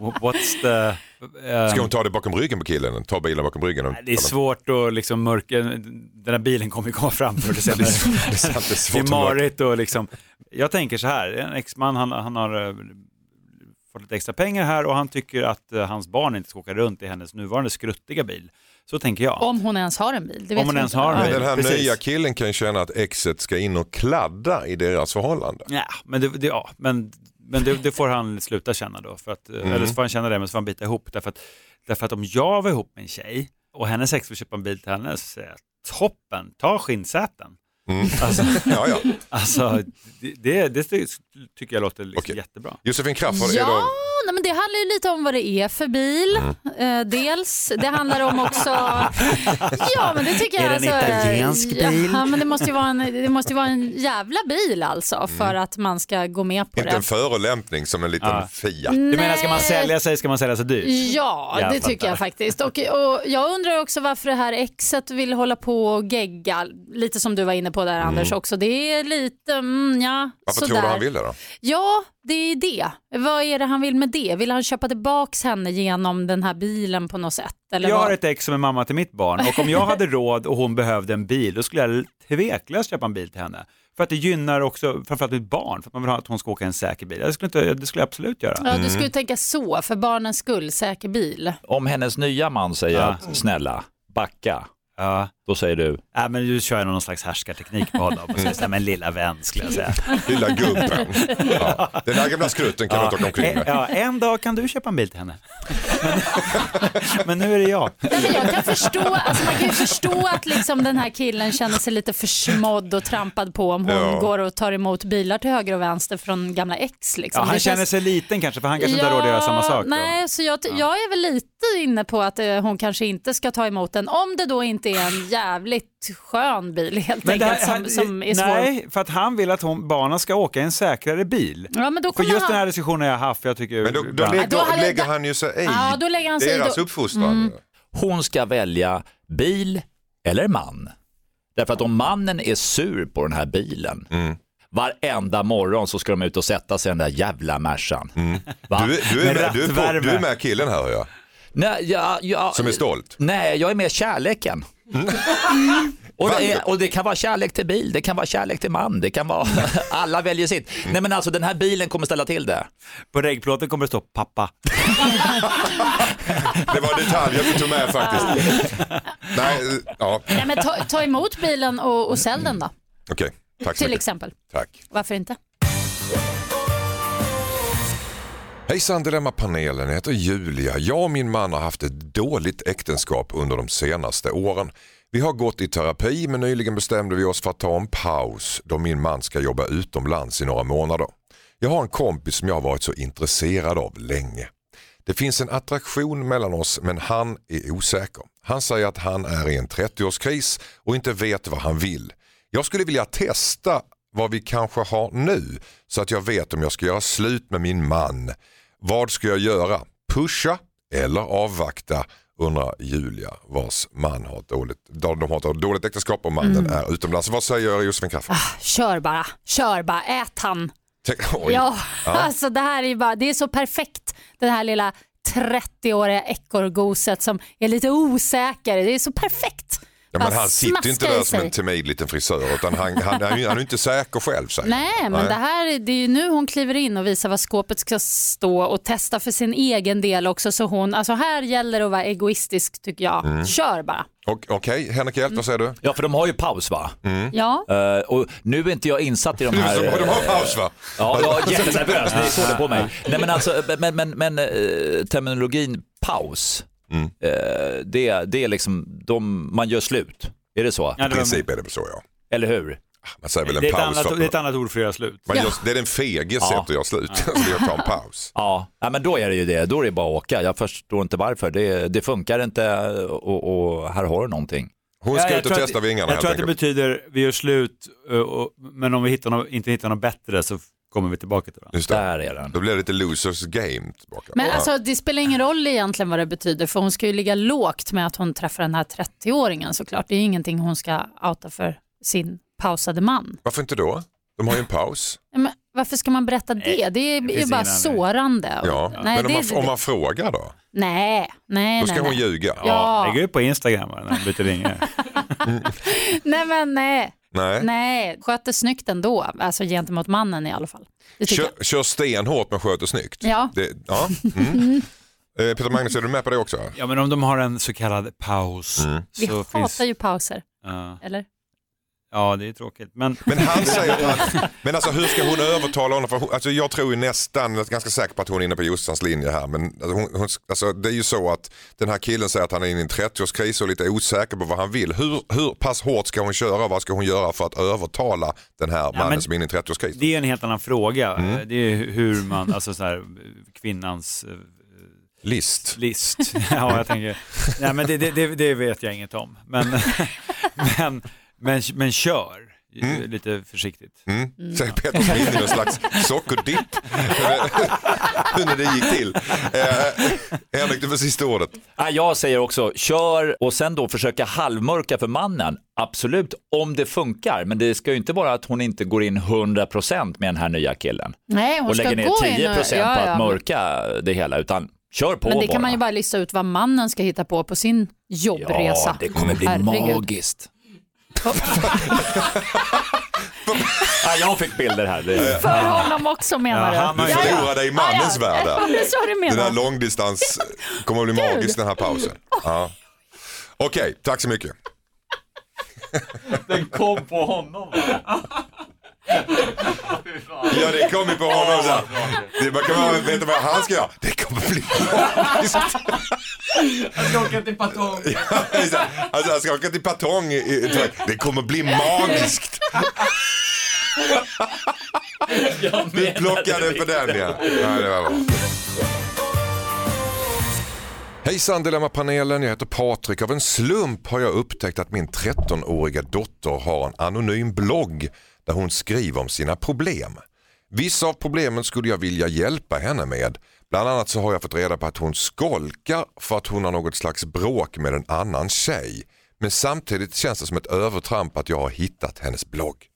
what's the... ehm, Ska hon ta det bakom ryggen på killen? Ta bilen bakom ryggen? Och, det är svårt att liksom mörka, den här bilen kommer ju komma fram förr eller Det är senare. svårt- det är marigt och liksom, jag tänker så här, en exman han, han har eh, fått lite extra pengar här och han tycker att eh, hans barn inte ska åka runt i hennes nuvarande skruttiga bil. Så tänker jag. Om hon ens har en bil. Det vet Om hon ens inte. har en Ja. Men bil. den här Precis. nya killen kan ju känna att exet ska in och kladda i deras förhållande. Ja, men, det, det, ja, men, men det, det får han sluta känna då. För att, eh, Mm. Eller så får han känna det, men så får han bita ihop. Därför att, därför att om jag var ihop med en tjej och hennes ex vill köpa en bil till henne, så säger jag toppen, ta skinnsäten. Mm. Alltså, Ja, ja. alltså, det, det, det tycker jag låter liksom Okej. jättebra. Josefin Crafoord är Ja, då... nej, men det handlar ju lite om vad det är för bil. Mm. Eh, dels, det handlar om också... ja, men det tycker jag. Är det en alltså, italiensk bil? Ja, men det måste ju vara en, det måste ju vara en jävla bil alltså för att man ska gå med på Mm. Inte en det. förolämpning som en liten Ja. Fia. Du menar, ska man Nej. sälja sig ska man sälja sig dyrt? Ja, Jag det tycker fattar. jag faktiskt. Och, och jag undrar också varför det här exet vill hålla på och gegga, lite som du var inne på där Anders också. Det är lite, mm, ja, Varför sådär. tror du han vill det då? Ja, det är det. Vad är det han vill med det? Vill han köpa tillbaks henne genom den här bilen på något sätt? Eller Jag vad? har ett ex som är mamma till mitt barn och om jag hade råd och hon behövde en bil då skulle jag tveklöst köpa en bil till henne. För att det gynnar också, framförallt ett barn, för att man vill ha att hon ska åka i en säker bil. Det skulle, inte, det skulle jag absolut göra. Ja, du skulle tänka så, för barnens skull, säker bil. Om hennes nya man säger Ja. att snälla, backa, Ja. Då säger du Ja, men du kör någon slags härskarteknik på honom och säger så här, men lilla vän skulle jag säga. Lilla gubben. Ja. Den där gamla skrutten kan du inte åka omkring med. ja, en dag kan du köpa en bil till henne. Men, men nu är det jag. Nej, men jag kan förstå, alltså man kan ju förstå att liksom den här killen känner sig lite försmådd och trampad på om hon Ja. går och tar emot bilar till höger och vänster från gamla ex. Liksom. Ja, han Det känner känns- sig liten kanske, för han kanske inte har råd att göra samma sak. Då. Nej, så jag, jag är väl lite inne på att eh, hon kanske inte ska ta emot den om det då inte är en jävligt skön bil helt Men det här- enkelt som, som är svår. nej, för att han vill att hon, barnen ska åka i en säkrare bil. Ja, men då För just han... den här diskussionen jag har haft, för jag tycker... Men då, då, lägger, då lägger han ju sig i Ja, då lägger han sig i deras då- uppfostran. hon ska välja bil eller man. Därför att om mannen är sur på den här bilen, Mm. varenda morgon så ska de ut och sätta sig i den där jävla Mercan. Va? Du, är- du, är Med du, är på, rattvärme. du är med killen här hör jag, Nej, ja, ja, som är stolt. Nej, jag är med kärleken. Och det, är, och det kan vara kärlek till bil, det kan vara kärlek till man, det kan vara, alla väljer sitt. Nej men alltså den här bilen kommer ställa till det. På regplåten kommer det stå pappa. Det var detaljer vi tog med faktiskt. Nej, ja, Nej, men ta, ta emot bilen och, och sälj den då, okej. Tack så till mycket. exempel. Tack. Varför inte? Hejsan Dilemma-panelen, jag heter Julia. Jag och min man har haft ett dåligt äktenskap under de senaste åren. Vi har gått i terapi men nyligen bestämde vi oss för att ta en paus då min man ska jobba utomlands i några månader. Jag har en kompis som jag har varit så intresserad av länge. Det finns en attraktion mellan oss men han är osäker. Han säger att han är i en 30-årskris och inte vet vad han vill. Jag skulle vilja testa vad vi kanske har nu så att jag vet om jag ska göra slut med min man. Vad ska jag göra? Pusha eller avvakta? Undrar Julia vars man har dåligt, de har ett dåligt äktenskap och mannen är utomlands. Vad säger Josefin Crafoord? Kör bara, kör bara, ät han. Oj. Ja, alltså det här är bara, det är så perfekt den här lilla 30-åriga ekorrgoset som är lite osäker. Det är så perfekt. Ja, men han sitter ju inte där som en timid liten frisör utan han, han, är, ju, han är inte säker själv. Säger. han. Nej, men det här är- det är ju nu hon kliver in och visar vad skåpet ska stå och testa för sin egen del också. Så hon, alltså här gäller det att vara egoistisk tycker jag. Mm. Kör bara. Och- Okej, Henrik Hjelt, vad säger du? Ja, för de har ju paus va? Ja. Eh, och nu är inte jag insatt i de här... De har paus va? Ja, jag är jättenervös, det är så det på mig. Nej men alltså, men, men, men eh, terminologin paus, Mm. eh, det, det är liksom, de, man gör slut. Är det så? Ja, I princip är det så ja. Eller hur? Man säger väl det, är en ett paus. annat, för- det är ett annat ord för att göra slut. man gör, det är den feges Ja. sätt att göra slut. Så det är att ta en paus. Ja, ja, men då är det ju det. Då är det bara att åka. Jag förstår inte varför. Det, det funkar inte och, och här har du någonting. Hon ska Ja, jag ut och tror testa att, vingarna Jag tror att det betyder vi gör slut, eh, och, men om vi hittar något, inte hittar något bättre så kommer vi tillbaka till det. Just det. Där är den. Då blir det lite losers game tillbaka. Men Ja. alltså, det spelar ingen roll egentligen vad det betyder för hon ska ju ligga lågt med att hon träffar den här 30-åringen såklart. Det är ju ingenting hon ska outa för sin pausade man. Varför inte då? De har ju en paus. Men varför ska man berätta det? Det är ju finns bara ingen anledning. sårande. Ja. Nej, Men om det, man, om man frågar då? nej, nej, Då ska nej, hon nej. ljuga? Ja. Lägg ut på Instagram va, när han byter ringar. nej, men nej. Nej. Nej, sköter snyggt ändå, alltså gentemot mannen i alla fall. Kör, kör stenhårt men sköter snyggt. Ja. Det, ja. Mm. Eh, Peter Magnus, är du med på det också? Ja men om de har en så kallad paus Mm. Vi så hatar finns... ju pauser, Ja. eller? Ja det är tråkigt. Men Men han säger att men alltså hur ska hon övertala honom? För hon, alltså jag tror ju nästan, jag är ganska säker på att hon är inne på Jossans linje här. Men alltså hon, hon, alltså det är ju så att den här killen säger att han är inne i en 30-årskris och lite osäker på vad han vill. Hur, hur pass hårt ska hon köra? Vad ska hon göra för att övertala den här mannen som är inne i en 30-årskris? det är en helt annan fråga. Mm. Det är hur man, alltså så här, kvinnans eh, List. list. ja, jag tänker, nej men det, det, det, det vet jag inget om. Men, men, men, men kör lite försiktigt. Mm. Säger Peter som är inne i någon slags sockerdipp. Hur när det gick till. Eh, Henrik, du får sista ordet. Ja, jag säger också kör och sen då försöka halvmörka för mannen. Absolut, om det funkar. Men det ska ju inte vara att hon inte går in 100% med den här nya killen. Nej, hon och ska lägger ner gå 10% in och, på ja, att mörka det hela. Utan kör på Men det bara. kan man ju bara lista ut vad mannen ska hitta på på sin jobbresa. Ja, det kommer bli Herregud. magiskt. Ja, jag fick bilder här. Det... För honom också menar Ja, du? han har Du Ja, ja. förlorade i mannens värld där. Ja, det är så du Den här långdistans kommer att bli Gud. magisk den här pausen. Ja. Okej, tack så mycket. Den kom på honom. Ja det kommer på honom så. Det, man kan bara veta vad han ska göra. Det kommer bli magiskt. Jag ska åka till Patong. Ja, alltså jag ska åka till Patong. Det kommer bli magiskt. Du plockade för den ja. ja det var bra. Hejsan Dilemmapanelen, jag heter Patrik. Av en slump har jag upptäckt att min 13-åriga dotter har en anonym blogg där hon skriver om sina problem. Vissa av problemen skulle jag vilja hjälpa henne med. Bland annat så har jag fått reda på att hon skolkar för att hon har något slags bråk med en annan tjej. Men samtidigt känns det som ett övertramp att jag har hittat hennes blogg.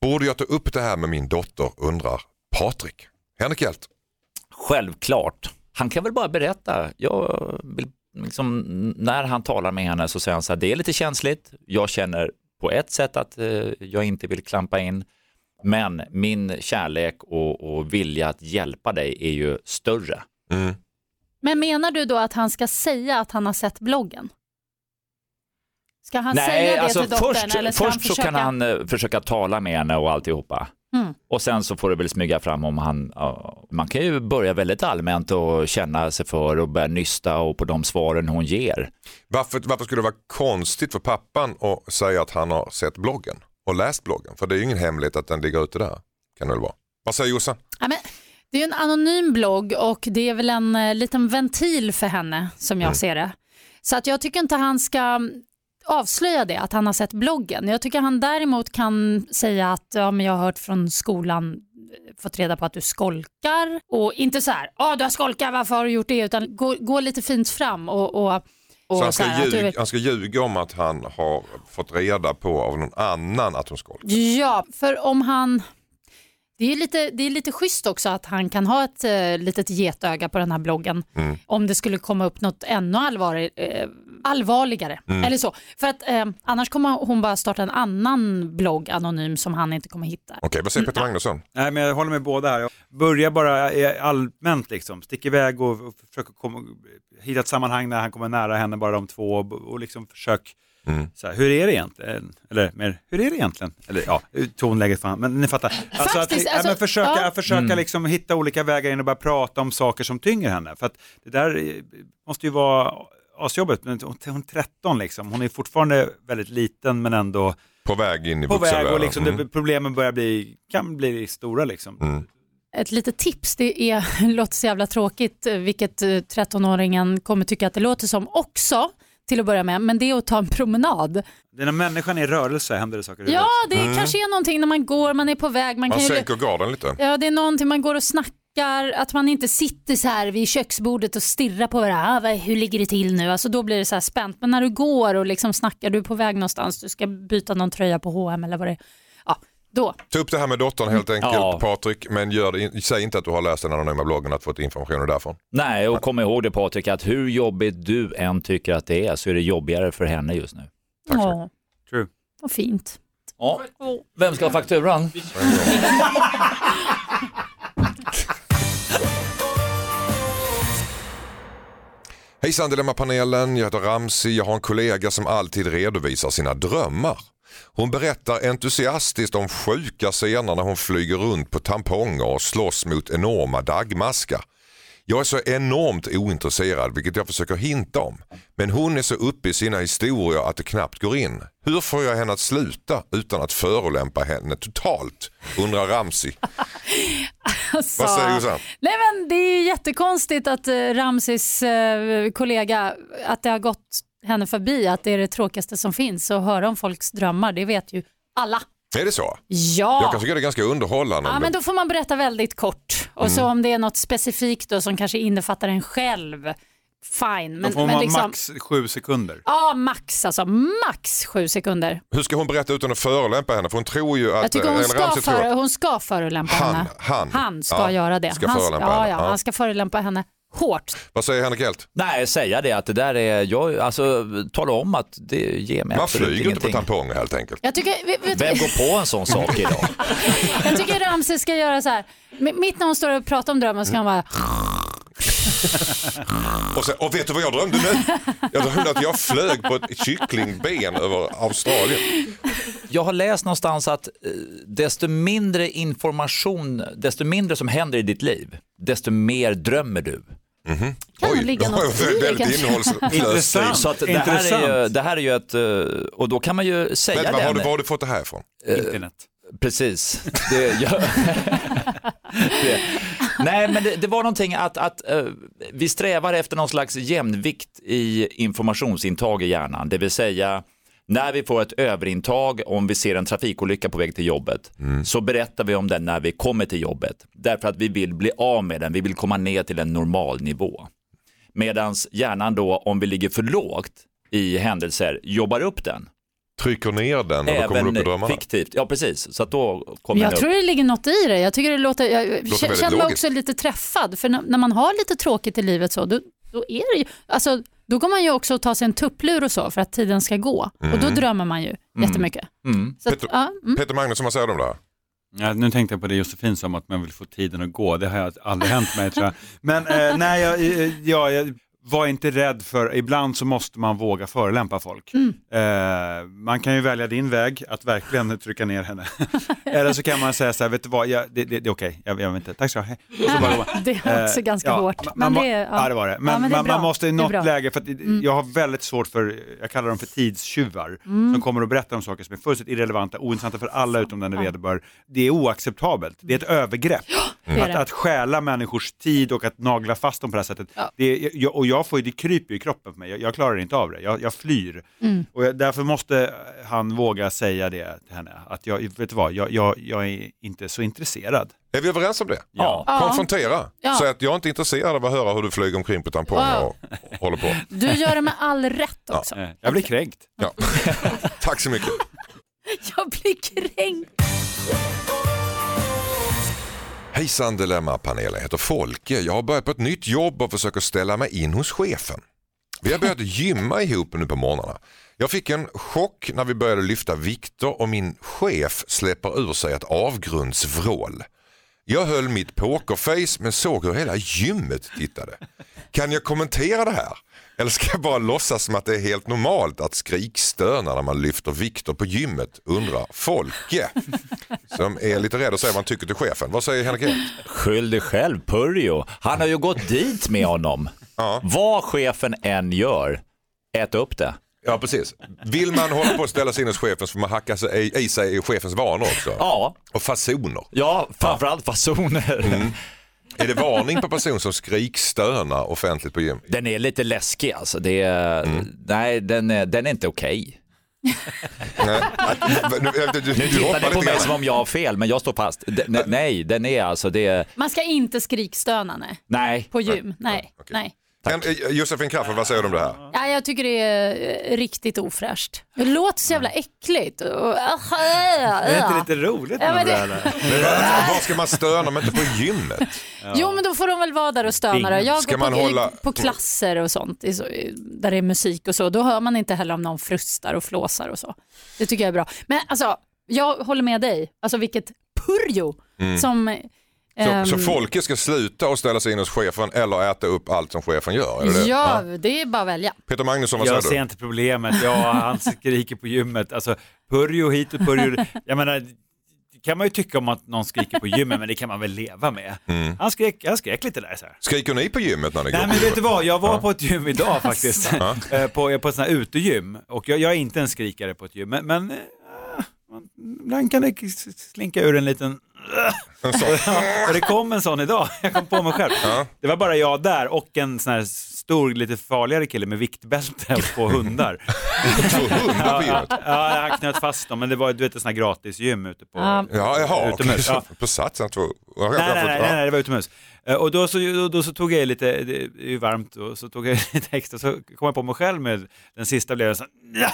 Borde jag ta upp det här med min dotter undrar Patrik. Henrik Hjelt. Självklart. Han kan väl bara berätta. Jag vill, liksom, när han talar med henne så säger han så här, det är lite känsligt. Jag känner på ett sätt att eh, jag inte vill klampa in. Men min kärlek och, och vilja att hjälpa dig är ju större. Mm. Men menar du då att han ska säga att han har sett bloggen? Ska han säga det alltså till dottern först, eller ska först han så försöka? kan han eh, försöka tala med henne och alltihopa. Mm. Och sen så får det väl smyga fram om han, ja, man kan ju börja väldigt allmänt och känna sig för och börja nysta och på de svaren hon ger. Varför, varför skulle det vara konstigt för pappan att säga att han har sett bloggen och läst bloggen? För det är ju ingen hemlighet att den ligger ute där. Kan det väl vara. Vad säger Jossan? Ja, men det är en anonym blogg och det är väl en eh, liten ventil för henne som jag ser det. Så att jag tycker inte han ska mm, avslöja det, att han har sett bloggen. Jag tycker han däremot kan säga att ja, men jag har hört från skolan eh, fått reda på att du skolkar och inte så här, ja du har skolkat, varför har du gjort det? Utan gå, gå lite fint fram och, och, Så han ska, så här, ljuga, han ska ljuga om att han har fått reda på av någon annan att hon skolkar. Ja, för om han... Det är, lite, det är lite schysst också att han kan ha ett eh, litet getöga på den här bloggen om det skulle komma upp något ännu allvarlig, eh, allvarligare. Eller så. För att eh, annars kommer hon bara starta en annan blogg anonym som han inte kommer hitta. Okej, vad säger Peter Magnusson? Nej, men jag håller med båda här. Börja bara eh, allmänt liksom, stick iväg och, och försök komma, hitta ett sammanhang där han kommer nära henne, bara de två, och, och liksom försök så här, hur är det egentligen? Eller mer, hur är det egentligen? Eller ja, tonläget fan, men ni fattar. Alltså, Faktiskt, att, ja, alltså, men försöka, ja. försöka liksom hitta olika vägar in och börja prata om saker som tynger henne. För att det där eh, måste ju vara asjobbigt, men hon hon är 13 liksom, hon är fortfarande väldigt liten men ändå På väg in i på väg och liksom, Mm. det, problemen börjar bli, kan bli stora liksom. Ett litet tips, det är, låter så jävla tråkigt, eh, vilket eh, 13-åringen kommer tycka att det låter som också till att börja med, men det är att ta en promenad. Det är när människan är i rörelse händer det saker Ja, det kanske är någonting när man går, man är på väg, man Man kan ju sänker garden lite. Ja, det är någonting man går och snackar, att man inte sitter så här vid köksbordet och stirrar på varandra. Ah, hur ligger det till nu? Alltså, då blir det så här spänt. Men när du går och liksom snackar, du är på väg någonstans, du ska byta någon tröja på H&M eller vad det är. Ja, då. Ta upp det här med dottern helt enkelt Ja. Patrik, men gör det, säg inte att du har läst den anonyma bloggen att fått informationen därifrån. Nej, och kom ihåg det Patrik, att hur jobbigt du än tycker att det är så är det jobbigare för henne just nu. Tack så Ja, True. vad fint. Ja. Vem ska ha fakturan? Hejsan Dilemmapanelen, jag heter Ramsi. Jag har en kollega som alltid redovisar sina drömmar. Hon berättar entusiastiskt om sjuka scener när hon flyger runt på tamponger och slåss mot enorma dagmaskar. Jag är så enormt ointresserad, vilket jag försöker hinta om. Men hon är så uppe i sina historier att det knappt går in. Hur får jag henne att sluta utan att förolämpa henne totalt? Undrar Ramsi. Alltså, Vad säger Jossan? Nej, men det är jättekonstigt att eh, Ramsis eh, kollega, att det har gått henne förbi, att det är det tråkigaste som finns. Att höra om folks drömmar, det vet ju alla. Är det så? Ja. Jag kan tycka det är ganska underhållande. Ja, men då får man berätta väldigt kort. Och Mm. så om det är något specifikt då som kanske innefattar en själv, fine. Då Men, får men man liksom, max sju sekunder. Ja, max alltså. Max sju sekunder. Hur ska hon berätta utan att förolämpa henne? För hon tror ju att... Jag tycker hon eller ska, Ramsey tror för, att- hon ska förolämpa Han, henne. han. Han ska Ja, göra det. ska han, förolämpa ja, henne. ja, Ja. han ska förolämpa henne hårt. Vad säger Henrik Hjelt? Nej, säga det att det där är, jag, alltså tala om att det ger mig Man flyger inte på ingenting. tamponger helt enkelt. Jag tycker, vet, vet, Vem går på en sån sak idag? jag tycker Ramses ska göra så här. Mitt när hon står och pratar om drömmen ska han bara Och, sen, och vet du vad jag drömde nu? Jag drömde att jag flög på ett kycklingben över Australien. Jag har läst någonstans att eh, desto mindre information, desto mindre som händer i ditt liv, desto mer drömmer du. kan det ligga det var något i det väldigt kanske? Intressant. Så att det, här är ju, det här är ju ett, eh, och då kan man ju säga Men, vad, har, det. du, var har du fått det här ifrån? Internet. Precis. Det, jag, det. Nej, men det, det var någonting att, att eh, vi strävar efter någon slags jämvikt i informationsintag i hjärnan, det vill säga när vi får ett överintag, om vi ser en trafikolycka på väg till jobbet, så berättar vi om den när vi kommer till jobbet. Därför att vi vill bli av med den, vi vill komma ner till en normal nivå. Medan hjärnan då, om vi ligger för lågt i händelser, jobbar upp den. Trycker ner den och då kommer du upp i drömmarna. fiktivt. Ja, precis. Så att då kommer Jag den upp. tror det ligger något i det. Jag tycker det låter, jag väldigt känner mig också lite träffad. För när, när man har lite tråkigt i livet så, då, då är det ju, alltså, då går man ju också ta sig en tupplur och så för att tiden ska gå. Och Mm. då drömmer man ju jättemycket. Mm. Så att, Peter- ja, mm. Peter Magnusson, vad säger du om det här? Ja, nu tänkte jag på det Josefin sa om att man vill få tiden att gå. Det har aldrig hänt mig tror jag. Men eh, nej, jag, eh, ja, jag var inte rädd för, ibland så måste man våga förolämpa folk. Eh, man kan ju välja din väg, att verkligen trycka ner henne. Eller så kan man säga så här, vet du vad, jag, det, det, det är okej, jag, jag vet inte, tack så. Och så man. Det är också Eh, ganska ja, hårt. man- Men det, är- ja. det var det. Men, Ja, men det man, man måste i något läge, för att jag har väldigt svårt för, jag kallar dem för tidstjuvar, Mm. som kommer och berättar om saker som är fullständigt irrelevanta, ointressanta för alla utom den det vederbör. Det är oacceptabelt, det är ett övergrepp. det är Att, att stjäla människors tid och att nagla fast dem på det här sättet. Ja. Det är, jag, och jag får ju, det kryper i kroppen för mig, jag, jag klarar inte av det, jag, jag flyr. Mm. Och jag, därför måste han våga säga det till henne, att jag, vet du vad, jag, jag, jag är inte så intresserad. Är vi överens om det? Ja. Ja. Konfrontera. Ja. Säg att jag är inte intresserad av att höra hur du flyger omkring på tamponger Wow. och håller på. Du gör det med all rätt också. Eh, Jag blir kränkt. Ja. Tack så mycket. Jag blir kränkt. Hejsan Dilemma-panelen, jag heter Folke. Jag har börjat på ett nytt jobb och försöker ställa mig in hos chefen. Vi har börjat gymma ihop nu på morgnarna. Jag fick en chock när vi började lyfta vikter och min chef släpper ur sig ett avgrundsvrål. Jag höll mitt pokerface men såg hur hela gymmet tittade. Kan jag kommentera det här? Eller ska jag bara låtsas som att det är helt normalt att skrikstöna när man lyfter vikter på gymmet? Undrar Folke. Som är lite rädd att säga vad han tycker till chefen. Vad säger Henrik Hjelt? Skyll dig själv, Purjo. Han har ju gått dit med honom. Ja. Vad chefen än gör, ät upp det. Ja precis. Vill man hålla på att ställa sig in hos chefen så får man hacka sig i, i sig i chefens vanor också. Ja, Och fasoner. ja framförallt fasoner. Är det varning på person som skrikstönar offentligt på gym? Den är lite läskig alltså. Det är, Mm. Nej, den är, den är inte okej. Nej, att- nu, du, du, Nu du tittar ni på mig som om jag har fel, men jag står fast. Nej, den är alltså, det är, Man ska inte skrikstöna nej. nej. på gym. Nej, okej. nej. Men, eh, Josefin Crafoord, vad säger du om det här? Ja, jag tycker det är eh, riktigt ofräscht. Det låter så jävla äckligt. Är det inte lite roligt Ja, med men det? Men var, var ska man stöna om inte på gymmet? Jo, men då får de väl vara där och stöna. då. Jag Ska går på, man hålla- på klasser och sånt, där det är musik och så. Då hör man inte heller om någon frustar och flåsar och så. Det tycker jag är bra. Men alltså, jag håller med dig. Alltså vilket purjo som... Mm. Så, ehm, så folket ska sluta och ställa sig in hos chefen eller äta upp allt som chefen gör? Är det det? Ja, det är bara att välja. Peter Magnusson, vad Jag säger ser du? inte problemet, ja han skriker på gymmet, alltså purjo hit och purjo Jag menar, det kan man ju tycka om att någon skriker på gymmet, men det kan man väl leva med. Mm. Han, skrek, han skrek lite där så här. Skriker ni på gymmet när ni Nej går? men vet du vad, jag var Ja. på ett gym idag faktiskt. Eh, på, på ett sånt här utegym. Och jag, jag är inte en skrikare på ett gym. Men, men eh, man, ibland kan det slinka ur en liten... Och det kom en sån idag, jag kom på mig själv. Ja. Det var bara jag där och en sån här stor, lite farligare kille med viktbälte på hundar. Två hundar på Ja, gymmet? ja, han knöt fast dem, men det var du vet, ett sånt här gratisgym ute på... Ja. Ja, jaha. Utomhus, ja. På satsen två. Nej, nej, nej, nej, det var utomhus. Eh, Och då så, då, så tog jag lite, det är ju varmt, och så tog jag lite extra, så kom jag på mig själv med den sista blev jag så ja.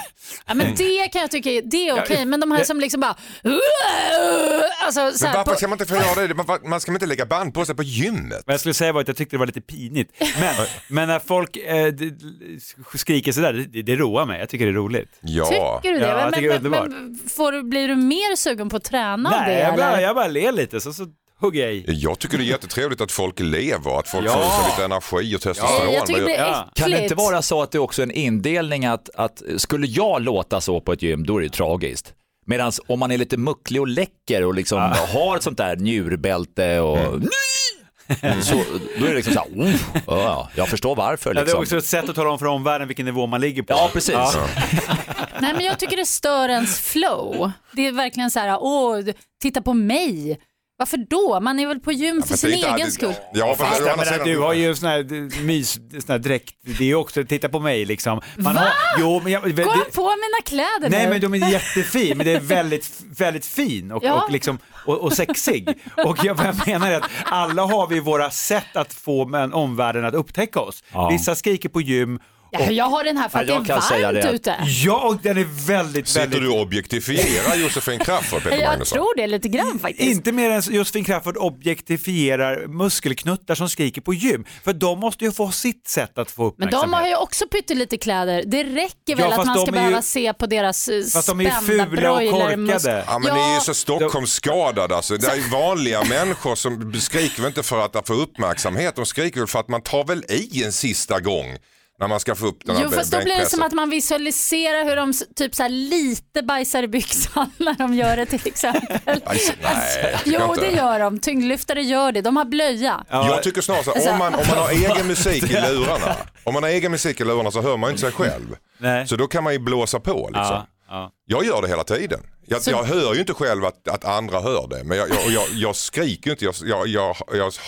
Men det kan jag tycka är, det är okej, Ja, men de här som liksom bara... Alltså, så Men här, varför på, ska man inte varför gör det? Man, man ska inte lägga band på sig på gymmet? Vad jag skulle säga var att jag tyckte det var lite pinigt. Men, men när folk eh, skriker sådär, det, det roar mig. Jag tycker det är roligt. Ja. Tycker du det? Ja, jag men, tycker det är men, men, underbart. får blir du mer sugen på att träna av det? Nej, jag bara, jag bara ler lite så, så hugger jag i. Jag tycker det är jättetrevligt att folk lever, att folk Ja. får lite energi och testosteron. jag tycker det äckligt. Kan det inte vara så att det är också en indelning att, att skulle jag låta så på ett gym, då är det tragiskt. Medan om man är lite mucklig och läcker och liksom har ett sånt där njurbälte och Mm. så, då är det liksom så här, oh, ja, jag förstår varför. Ja, det är Liksom. också ett sätt att tala om för omvärlden vilken nivå man ligger på. Ja, precis. Nej, men jag tycker det stör ens flow. Det är verkligen så här, åh, titta på mig. Varför då? Man är väl på gym för sin egen skull. Ja, fast jag menar, du har ju sån här mys, sån här dräkt, det är också, titta på mig liksom. Man Har, jo, men jag, Gå det, på mina kläder Nej nu. men de är jättefin, men det är väldigt, väldigt fin och, Ja. och, liksom, och, och sexig. Och jag, jag menar att alla har vi våra sätt att få omvärlden att upptäcka oss. Ja. Vissa skriker på gym, Ja, jag har den här för att Ja, jag det är varmt det. ute. ja och den är väldigt, Sitter väldigt... du och objektifierar Josefin Crafoord, Peter Jag Magnusson? tror det lite grann faktiskt. Inte mer än Josefin Crafoord objektifierar muskelknuttar som skriker på gym. För de måste ju få sitt sätt att få Men uppmärksamhet. de har ju också pyttelite kläder. Det räcker väl Ja, att man ska är ju- behöva se på deras eh, Fast de är ju spända fula och broilermus- korkade. Ja men ni är ju så Stockholmsskadade alltså. Det är ju vanliga människor som skriker väl inte för att få uppmärksamhet, de skriker väl för att man tar väl i en sista gång när man ska få upp den här Jo fast då blir det som att man visualiserar hur de typ så här lite bajsar i byxan när de gör det till exempel. Aj, nej, jag tycker Jo inte. det gör de, tyngdlyftare gör det, de har blöja. Jag tycker snarare så Alltså- om man, om man har egen musik i lurarna, om man har egen musik i lurarna så hör man ju inte sig själv. Nej. Så då kan man ju blåsa på liksom. Ja, ja. Jag gör det hela tiden. Jag, Så- jag hör ju inte själv att, att andra hör det, men jag, jag, jag, skriker inte. Jag,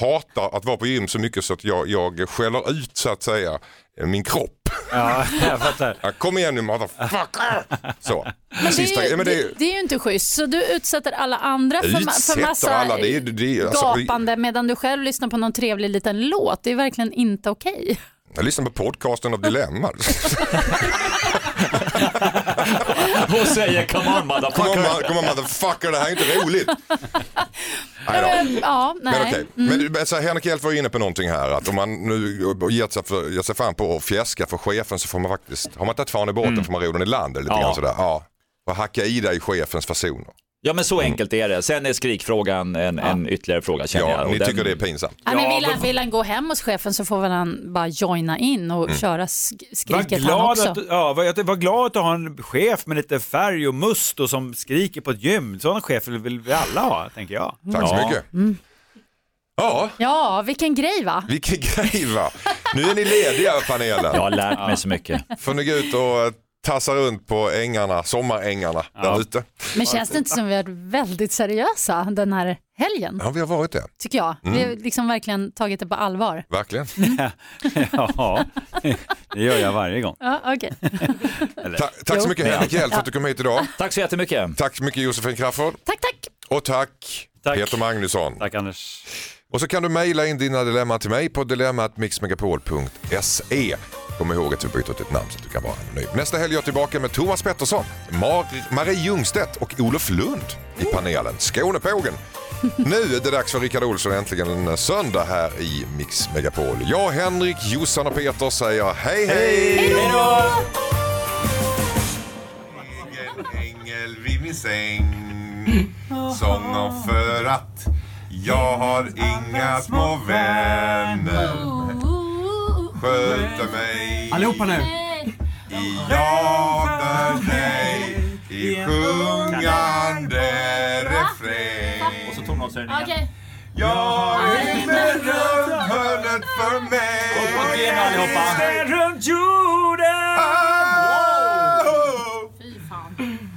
hatar att vara på gym så mycket så att jag, jag skäller ut så att säga min kropp. Ja, jag fattar. Kom igen nu motherfucker! Så. Men, Sista, det, är men det, det, det är ju inte schysst, så du utsätter alla andra för, ma- för massa alla, det är- det är- alltså- gapande medan du själv lyssnar på någon trevlig liten låt. Det är verkligen inte okej. Jag lyssnar på podcasten av Dilemma. Och säger come on on, motherfucker. ma- kom on motherfucker, det här är inte roligt. Nej. Men, ja, nej. Men okej, men så här, Henrik Hjelt var inne på någonting här att om man nu ger sig, för, ger sig fan på att fjäska för chefen så får man faktiskt, har man tagit fan i båten får man ro den i land lite Ja. grann sådär. Ja. Och hacka i dig chefens fasoner. Ja men så enkelt är det. Sen är skrikfrågan en, en ytterligare fråga känner Ja, jag. Och ni den- tycker det är pinsamt. Ja, men Ja, vill, han, vill han gå hem hos chefen så får väl han bara joina in och köra sk- Var skriket han glad, också. att, ja, var, var glad att ha en chef med lite färg och must och som skriker på ett gym. Sådana chefer vill vi alla ha, tänker jag. Tack så Ja. mycket. Ja, Ja, vilken grej va? vilken grej va. Nu är ni lediga panelen. Jag har lärt mig så mycket. Får ni gå ut och eh, tassa runt på ängarna, sommarängarna där ute. Men känns det inte som vi har varit väldigt seriösa den här helgen? Ja, vi har varit det. Tycker jag. Vi har liksom verkligen tagit det på allvar. Verkligen. Ja, det gör jag varje gång. Ja, okej. Ta tack så mycket Henrik Hjelt för att du kom hit idag. Tack så jättemycket. Tack så mycket Josefin Crafoord. Tack, tack. Och tack, Tack. Peter Magnusson. Tack Anders. Och så kan du mejla in dina dilemman till mig på dilemmatmixmegapol.se. Kom ihåg att vi byter ut ditt namn så att du kan vara anonym. Nästa helg är jag tillbaka med Thomas Pettersson, Mar- Marie Ljungstedt och Olof Lund i panelen. Skånepågen. Nu är det dags för Rickard Olsson äntligen en söndag här i Mix Megapol. Jag, Henrik, Jossan och Peter säger hej hej! Hej då! Ängel vid min säng Sång om för att jag har inga små vänner Sköter mig Allihopa nu. i jagar dig i sjungande refräng Så tonårshöjningen. Okej. Jag är berömd hörnet för mig Runt jorden!